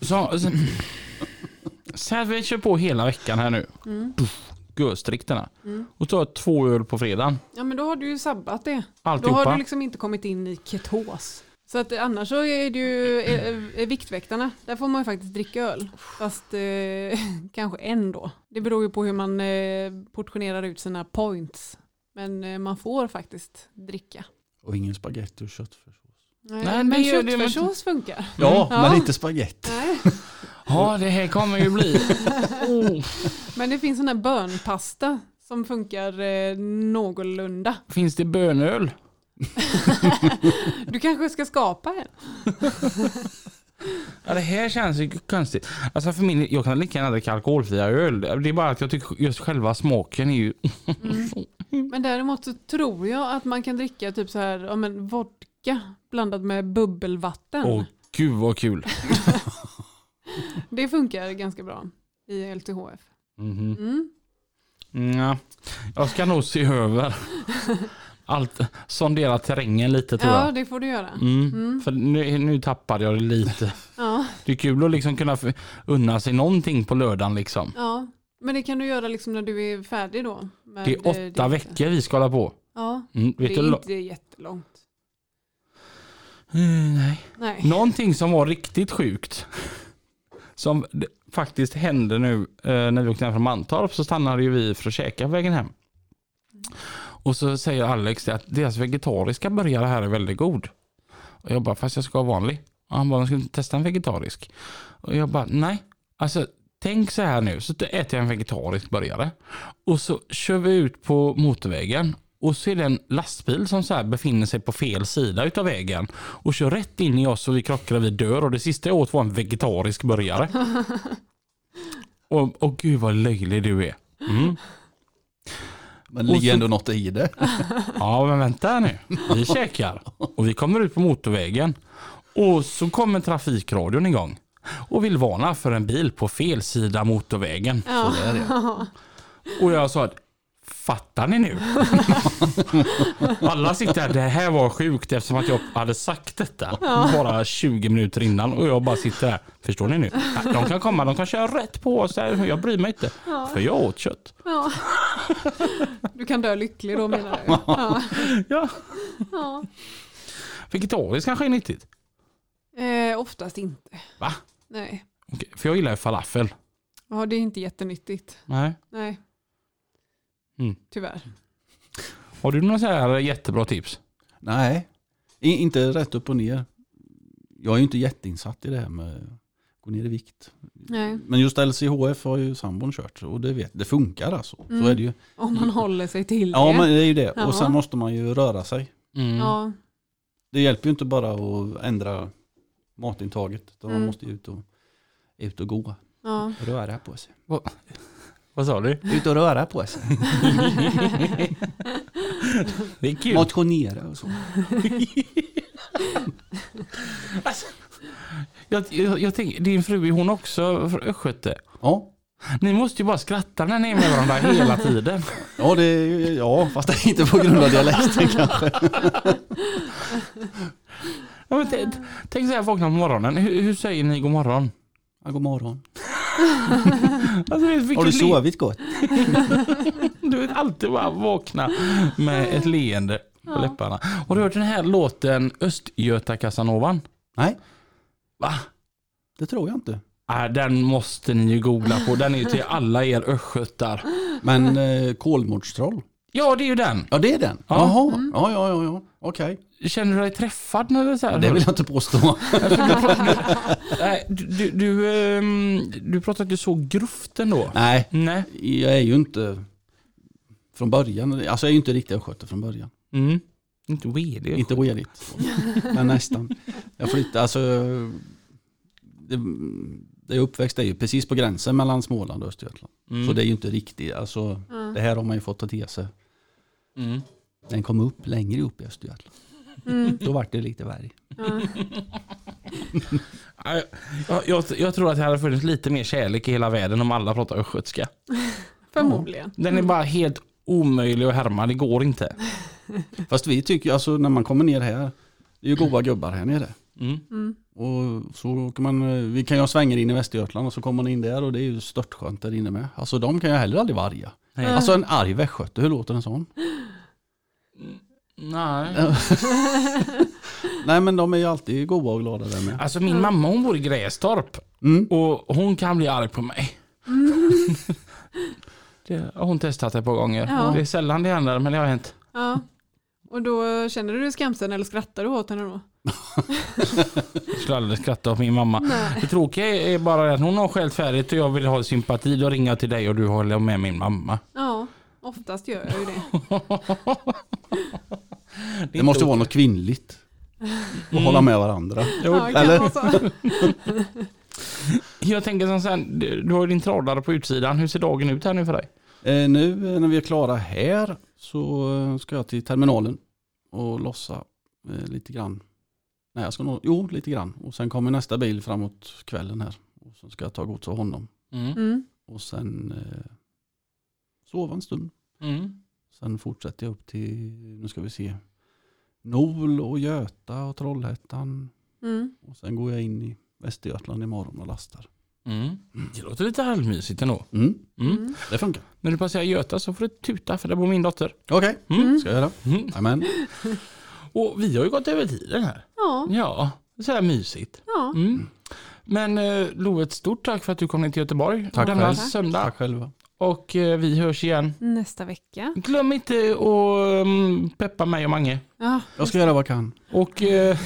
Så... så så här, vi kör på hela veckan här nu. Mm. Görstrikterna. Mm. Och tar två öl på fredagen. Ja, men då har du ju sabbat det. Då Alltihopa. har du liksom inte kommit in i ketos. Så att annars så är det ju eh, eh, Viktväktarna, där får man ju faktiskt dricka öl. Fast eh, kanske en då. Det beror ju på hur man eh, portionerar ut sina points. Men eh, man får faktiskt dricka. Och ingen spaghetti och köttfärssås. Nej, Nej, men köttfärssås funkar. Ja, Ja. men inte spaghetti. Nej. Ja, det här kommer ju bli... Oh. Men det finns sån här bönpasta som funkar eh, någorlunda. Finns det bönöl? Du kanske ska skapa en? Ja, det här känns ju konstigt. Alltså för min, jag kan lika gärna dricka alkoholfria öl. Det är bara att jag tycker just själva smaken är ju... Men däremot så tror jag att man kan dricka typ så här, ja men vodka blandat med bubbelvatten. Åh gud vad kul. Det funkar ganska bra i LTHF. Mhm. Mm. Ja, jag ska nog se över allt, sondera terrängen lite tror Ja, jag. det får du göra. Mm. Mm. För nu, nu tappade jag det lite. Ja, Det är kul att liksom kunna unna sig någonting på lördagen liksom. ja. Men det kan du göra liksom när du är färdig då. Det är eh, åtta dieten. veckor vi ska hålla på. Ja, Mm, det är inte jättelångt. Mm, nej. Nej. Någonting som var riktigt sjukt. Som faktiskt hände nu eh, när vi åkte hem från Mantorp så stannade ju vi för att käka på vägen hem. Och så säger Alex att deras vegetariska burgare här är väldigt god. Och jag bara, fast jag ska ha vanlig. Och han bara, "Men ska du testa en vegetarisk? Och jag bara, nej. Alltså tänk så här nu, så äter jag en vegetarisk burgare. Och så kör vi ut på motorvägen. Och så är det en lastbil som så befinner sig på fel sida utav vägen. Och kör rätt in i oss och vi krockar och vi dör. Och det sista jag åt var en vegetarisk burgare. och, och gud vad löjlig du är. Mm. Men det ligger så- ändå något i det. Ja, men vänta här nu. Vi käkar och vi kommer ut på motorvägen. Och så kommer trafikradion igång och vill varna för en bil på fel sida motorvägen. Ja. Så är det. Och jag sa att Fattar ni nu? Alla sitter här, det här var sjukt eftersom att jag hade sagt detta bara 20 minuter innan och jag bara sitter här. Förstår ni nu? De kan komma, de kan köra rätt på oss, här, jag bryr mig inte. För jag åt kött. Ja. Du kan dö lycklig då menar du? Ja. Ja. Ja. Vegetariskt kanske är nyttigt. Eh, oftast inte. Va? Nej. Okej, för jag gillar ju falafel. Ja, det är inte jättenyttigt. Nej. Nej. Mm. Tyvärr. Har du några så här jättebra tips? Nej, I, inte rätt upp och ner. Jag är ju inte jätteinsatt i det här med att gå ner i vikt. Nej. Men just LCHF har ju sambon kört och det, vet, det funkar alltså. Mm. Så är det ju. Om man håller sig till det. Ja men det är ju det. Ja. Och sen måste man ju röra sig. Mm. Ja. Det hjälper ju inte bara att ändra matintaget. utan Man Mm. måste ju ut och, ut och gå. ja. Röra på sig. Vad sa du? Ut och röra på sig. Det är kul. Motionera och så. Jag, jag, jag tänker, din fru, är hon också från Östgöte? Ja. Ni måste ju bara skratta när ni är med varandra hela tiden. Ja, det, ja, fast inte på grund av dialekten kanske. Ja, tänk så här, vakna på morgonen. Hur, hur säger ni god morgon? Ja, god morgon. Alltså, Har du le- sovit gott? Du vet alltid bara vakna med ett leende på läpparna. Har du hört den här låten Östgöta Casanovan? Nej, Va? det tror jag inte. Äh, den måste ni ju googla på. Den är till alla er östgötar. Men eh, kolmårdstroll? Ja, det är ju den. Ja det är den? Ja. Jaha, ja ja ja, ja. okej. Känner du dig träffad? Eller så här? Det vill jag inte påstå. Nej, du, du, du, ehm, du pratade ju så gruft ändå. Nej, Nej. jag är ju inte från början, alltså jag är ju inte riktigt östgöte från början. Mm. Inte weird. Inte redigt, men nästan. Jag flyttade, alltså det, det är uppväxt är ju precis på gränsen mellan Småland och Östergötland. Mm. Så det är ju inte riktigt, alltså det här har man ju fått ta till sig. Mm. Den kom upp längre upp i Östergötland. Mm. Då vart det lite värre. Ja. Ja, Jag, jag, jag tror att det hade funnits lite mer kärlek i hela världen om alla pratar östgötska. Förmodligen. Den är bara helt omöjlig att härma, det går inte. Fast vi tycker alltså när man kommer ner här, det är ju goda gubbar här nere. Mm. Mm. Och så åker man, vi kan ju ha svänger in i Västergötland och så kommer man in där och det är ju störtskönt där inne med. Alltså de kan ju heller aldrig vara arga. Nej. Alltså en arg västgöte, hur låter en sån? Nej. Nej men de är ju alltid goda och glada där med. Alltså min mamma hon bor i Grästorp Mm. och hon kan bli arg på mig. det har hon testat ett par gånger. Ja. Det är sällan det händer men det har hänt. Ja. Och då känner du dig skamsen eller skrattar du åt henne då? Jag skulle aldrig skratta åt min mamma. Nej. Det tråkiga är bara att hon har skällt färdigt och jag vill ha sympati. Då ringer jag till dig och du håller med min mamma. Ja, oftast gör jag ju det. Det måste vara något kvinnligt. Och hålla med varandra. Ja, det eller? Jag tänker som sen, du har ju din trådare på utsidan. Hur ser dagen ut här nu för dig? Eh, nu eh, när vi är klara här så eh, ska jag till terminalen och lossa eh, lite grann. Nej jag ska nog, jo lite grann. Och sen kommer nästa bil framåt kvällen här. Och så ska jag ta gods av honom. Mm. Mm. Och sen eh, sova en stund. Mm. Sen fortsätter jag upp till, nu ska vi se, Nol och Göta och Trollhättan. Mm. Och sen går jag in i Västergötland imorgon och lastar. Mm. Det låter lite halvmysigt ändå. Mm, Mm. Mm. det funkar. När du passerar Göta så får du tuta för det bor min dotter. Okej, Mm. ska jag göra. Mm. Amen. Och vi har ju gått över tiden här. Ja, Ja, så här mysigt. ja. Mm. Men eh, Lo, ett stort tack för att du kom ner till Göteborg Tack denna själv. söndag. Tack själva. Och eh, vi hörs igen. nästa vecka. Glöm inte att um, peppa mig och Mange. Ja, Jag ska göra vad jag kan. Och eh,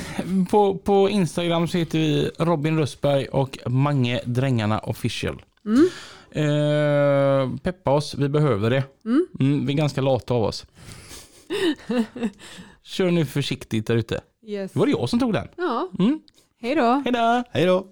på, på Instagram så heter vi Robin Rösberg och Mange Drängarna Official. Mm. Eh, peppa oss, vi behöver det. Mm. Mm, vi är ganska lata av oss. Kör nu försiktigt där ute. yes. Det var det jag som tog den. Ja, Mm. hej då. Hej då! Hej då.